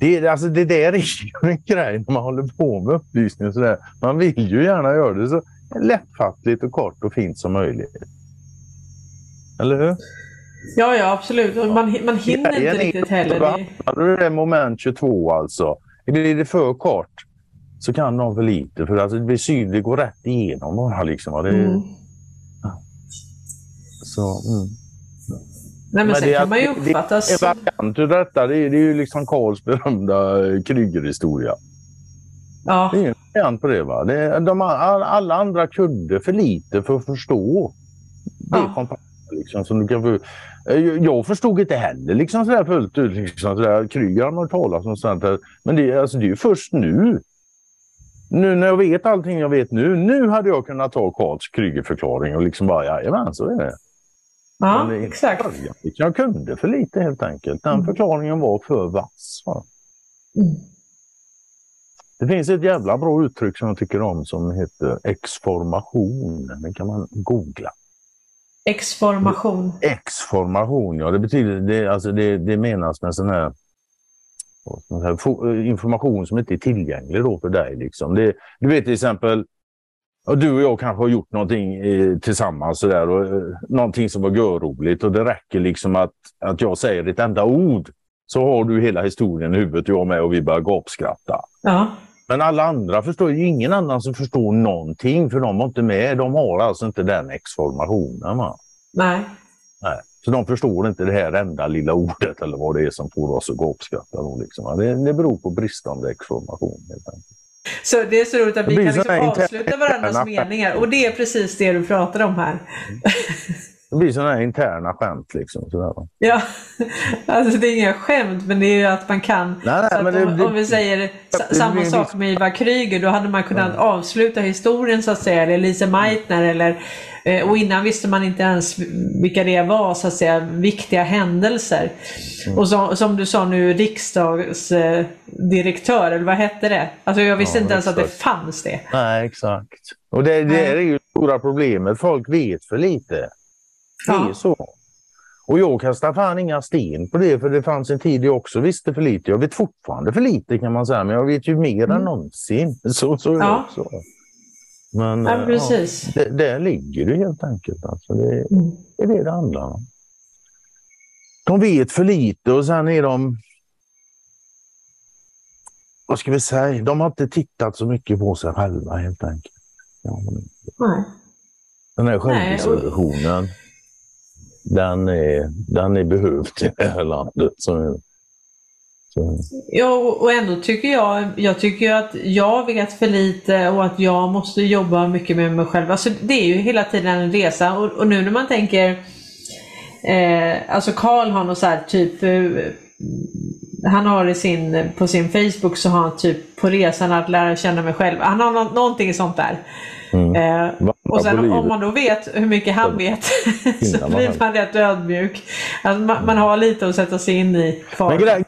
det, alltså det där är ju en grej när man håller på med upplysning. Och så där. Man vill ju gärna göra det så lättfattligt och kort och fint som möjligt. Eller hur? Ja, ja absolut. Man, man hinner inte riktigt heller. Det är moment 22 alltså. Blir det för kort så kan de för lite. För alltså det blir syn, det går rätt igenom bara. Liksom. Det, mm. Så, mm. Nej, men, men sen det, kan man ju uppfattas... Det, en variant av detta, det är, det är ju liksom Karls berömda Kryger-historia. Ja. Det är en variant på det. Va? det de, alla andra kunde för lite för att förstå det ja. Liksom, som du kan få, eh, jag förstod inte heller liksom sådär fullt ut. Liksom, sådär. Kryger har man talat om sånt. Men det, alltså, det är ju först nu. Nu när jag vet allting jag vet nu. Nu hade jag kunnat ta Karls Kryger-förklaring och liksom bara jajamän så är det. Ja, exakt. Jag kunde för lite helt enkelt. Den mm. förklaringen var för vass. Mm. Det finns ett jävla bra uttryck som jag tycker om som heter exformation. Den kan man googla. Exformation? Exformation, ja. Det betyder, det, alltså det, det menas med sån här, information som inte är tillgänglig då för dig. Liksom. Det, du vet till exempel, och du och jag kanske har gjort någonting eh, tillsammans sådär, och, eh, någonting som var görroligt och det räcker liksom att, att jag säger ett enda ord så har du hela historien i huvudet, jag med, och vi börjar gapskratta. Ja. Men alla andra förstår ju ingen annan som förstår någonting för de var inte med. De har alltså inte den exformationen. Va? Nej. Nej. Så de förstår inte det här enda lilla ordet eller vad det är som får oss att gapskratta. Liksom. Det, det beror på bristande exformation helt enkelt. Så det är så roligt att vi kan liksom avsluta varandras meningar och det är precis det du pratar om här. Mm. Det blir sådana här interna skämt. Liksom, sådär. Ja, alltså det är inga skämt men det är ju att man kan. Nej, nej, om, det, om, vi säger det, samma sak med Ivar Kryger, då hade man kunnat avsluta historien så att säga, eller Lise Meitner eller och innan visste man inte ens vilka det var, så att säga, viktiga händelser. Mm. Och så, som du sa nu, riksdagsdirektör, eller vad hette det? Alltså jag visste ja, inte ens att det fanns det. Nej, exakt. Och det, det är ju det stora problemet, folk vet för lite. Det är så. Och jag kastar fan inga sten på det, för det fanns en tid jag också visste för lite. Jag vet fortfarande för lite kan man säga, men jag vet ju mer mm. än någonsin. Så, så är ja. det också. Men ja, eh, precis. Ja, det, där ligger det helt enkelt. Alltså det, det är det det handlar om. De vet för lite och sen är de... Vad ska vi säga? De har inte tittat så mycket på sig själva helt enkelt. Ja, Nej. Den här självdiskussionen den är, den är behövd i det här landet. Så, så. Ja, och ändå tycker jag, jag tycker att jag vet för lite och att jag måste jobba mycket med mig själv. Alltså, det är ju hela tiden en resa och, och nu när man tänker, eh, alltså Karl har något så här typ eh, han har i sin, på sin Facebook så har han typ på resan att lära känna mig själv. Han har någonting sånt där. Mm. Eh, och sen om man då vet hur mycket han vet så blir man rätt ödmjuk. Alltså, man, man, har lite att sätta sig in i. Men grej,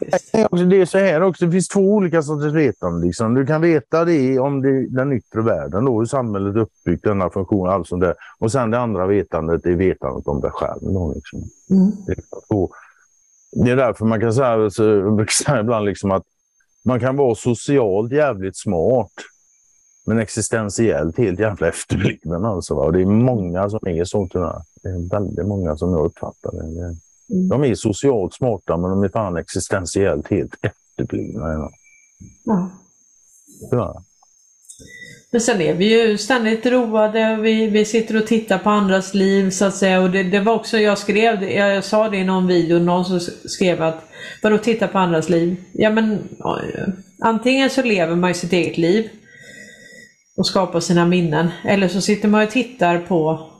det är så här också, det finns två olika sorters vetande. Liksom. Du kan veta det om det, den yttre världen, då, hur samhället är uppbyggt, denna funktion, allt sånt där. Och sen det andra vetandet är vetandet om dig själv. Då, liksom. mm. det, är så, det är därför man kan säga, jag brukar säga ibland liksom att man kan vara socialt jävligt smart men existentiellt helt jävla efterbliven alltså. Va? Och det är många som är så tyvärr. Det är väldigt många som jag uppfattar det. Mm. De är socialt smarta men de är fan existentiellt helt efterblivna. Ja. Tyvärr. Men sen är vi ju ständigt roade, vi, vi sitter och tittar på andras liv så att säga. Och det, det var också, jag skrev det, jag sa det i någon video, någon som skrev att vadå titta på andras liv? Ja men antingen så lever man ju sitt eget liv och skapar sina minnen. Eller så sitter man och tittar på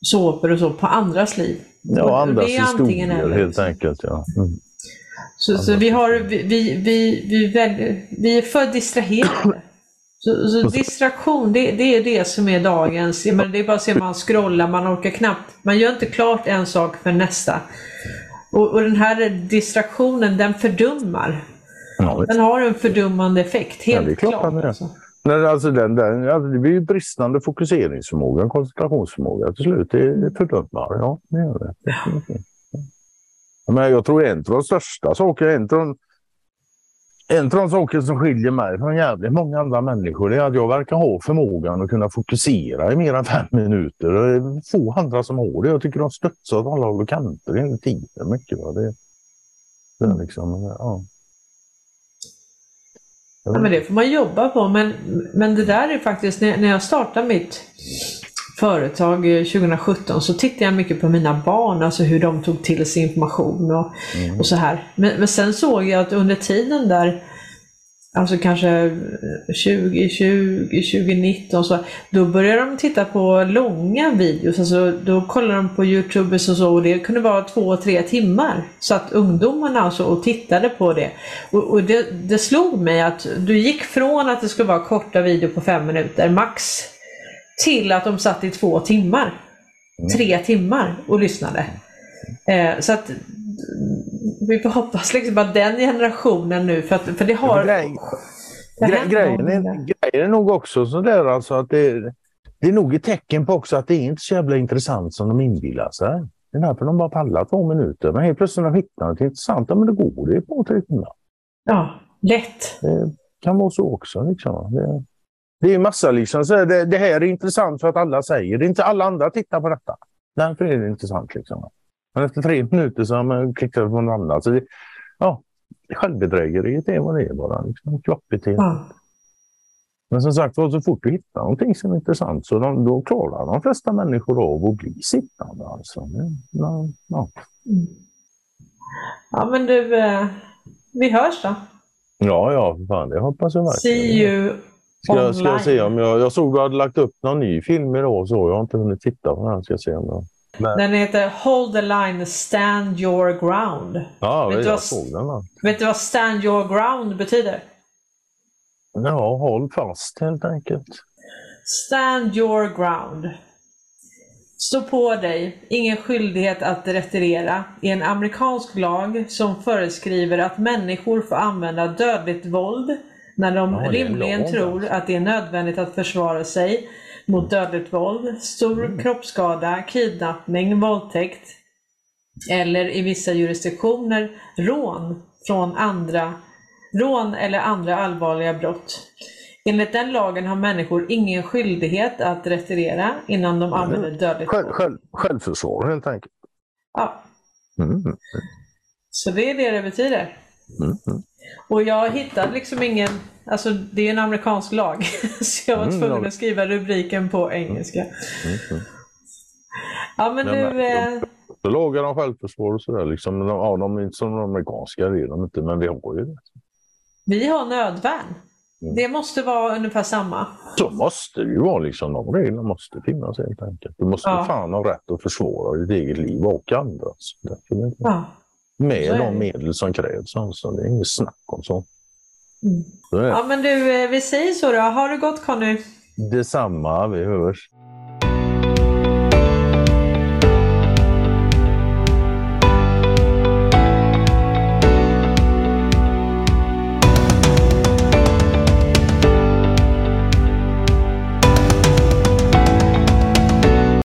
såpor och så på andras liv. Ja, andras historier helt enkelt. Ja. Mm. Så, så, vi, har, vi, vi, vi, väljer, vi är för distraherade. Så, så distraktion, det, det, är det som är dagens, men det är bara att se man scrollar, man orkar knappt, man gör inte klart en sak för nästa. Och, och den här distraktionen, den fördummar. Ja, den har en fördummande effekt, helt ja, klart. klart alltså. Nej, alltså den, den, alltså det blir ju bristande fokuseringsförmåga, koncentrationsförmåga till slut. Det, det fördummar, ja det gör det. Men jag tror en av de största sakerna, en av en av de saker som skiljer mig från jävligt många andra människor är att jag verkar ha förmågan att kunna fokusera i mer än fem minuter. Det är få andra som har det. Jag tycker de studsar åt alla håll och kanter hela tiden. Mycket, va? Det, det är liksom, ja. Ja, men det får man jobba på, men, men det där är faktiskt, när, när jag startade mitt företag 2017 så tittade jag mycket på mina barn, alltså hur de tog till sig information och, mm. och så här. Men, men sen såg jag att under tiden där alltså kanske 2020, 2019 så, då började de titta på långa videos, alltså då kollade de på Youtube och så och det kunde vara två, tre timmar. Så att ungdomarna alltså och tittade på det. Och, och det, det slog mig att du gick från att det skulle vara korta videor på fem minuter max till att de satt i två timmar, mm. tre timmar och lyssnade. Eh, så att vi får hoppas liksom att den generationen nu, för, att, för det har... Grej, grej, grejen, är, grejen är nog också sådär alltså att det, det är nog ett tecken på också att det är inte så jävla intressant som de inbillar sig. Det är därför de bara pallar två minuter. Men helt plötsligt när de hittar något intressant, ja men det går det på tre timmar. Ja, lätt. Det kan vara så också. Liksom. Det, det är massa liksom, så det, det, här är intressant för att alla säger det. är inte alla andra tittar på detta. Därför är det intressant. Liksom. Men efter tre minuter så har man klickat på något annat. Så det, ja, självbedrägeriet är vad det är bara. Liksom, Klappbeteende. Mm. Men som sagt så fort du hittar någonting som är intressant så de, då klarar de flesta människor av att bli sittande. Alltså. Ja, ja. Mm. ja men du, eh, vi hörs då. Ja, ja, fan, det hoppas jag verkligen. See you Ska, online. ska jag, se om jag, jag såg att du hade lagt upp någon ny film idag så jag har inte hunnit titta på den. Ska se om jag... Men... Den heter Hold the line, stand your ground. Ja, vet, jag vad, såg den. Då. Vet du vad stand your ground betyder? Ja, håll fast helt enkelt. Stand your ground. Stå på dig, ingen skyldighet att retirera, är en amerikansk lag som föreskriver att människor får använda dödligt våld när de ja, rimligen tror alltså. att det är nödvändigt att försvara sig mot dödligt våld, stor mm. kroppsskada, kidnappning, våldtäkt eller i vissa jurisdiktioner rån från andra rån eller andra allvarliga brott. Enligt den lagen har människor ingen skyldighet att retirera innan de använder dödligt själv, själv, Självförsvar helt enkelt. Ja. Mm. Så det är det det betyder. Mm. Och jag hittade liksom ingen, alltså det är en amerikansk lag, så jag var mm, tvungen att skriva rubriken på engelska. Mm, mm. Ja men nu... Men, eh... Lagar om självförsvar och sådär, liksom, ja, de är inte som de amerikanska, det är de inte, men vi har ju det. Vi har nödvärn. Mm. Det måste vara ungefär samma. Så måste det ju vara, liksom, de reglerna måste finnas helt enkelt. Du måste ja. fan ha rätt att försvara ditt eget liv och andras. Ja med de medel som krävs. Alltså. Det är inget snack om så. Mm. Ja men du, eh, vi säger så då. Ha det gott Conny! Detsamma, vi hörs!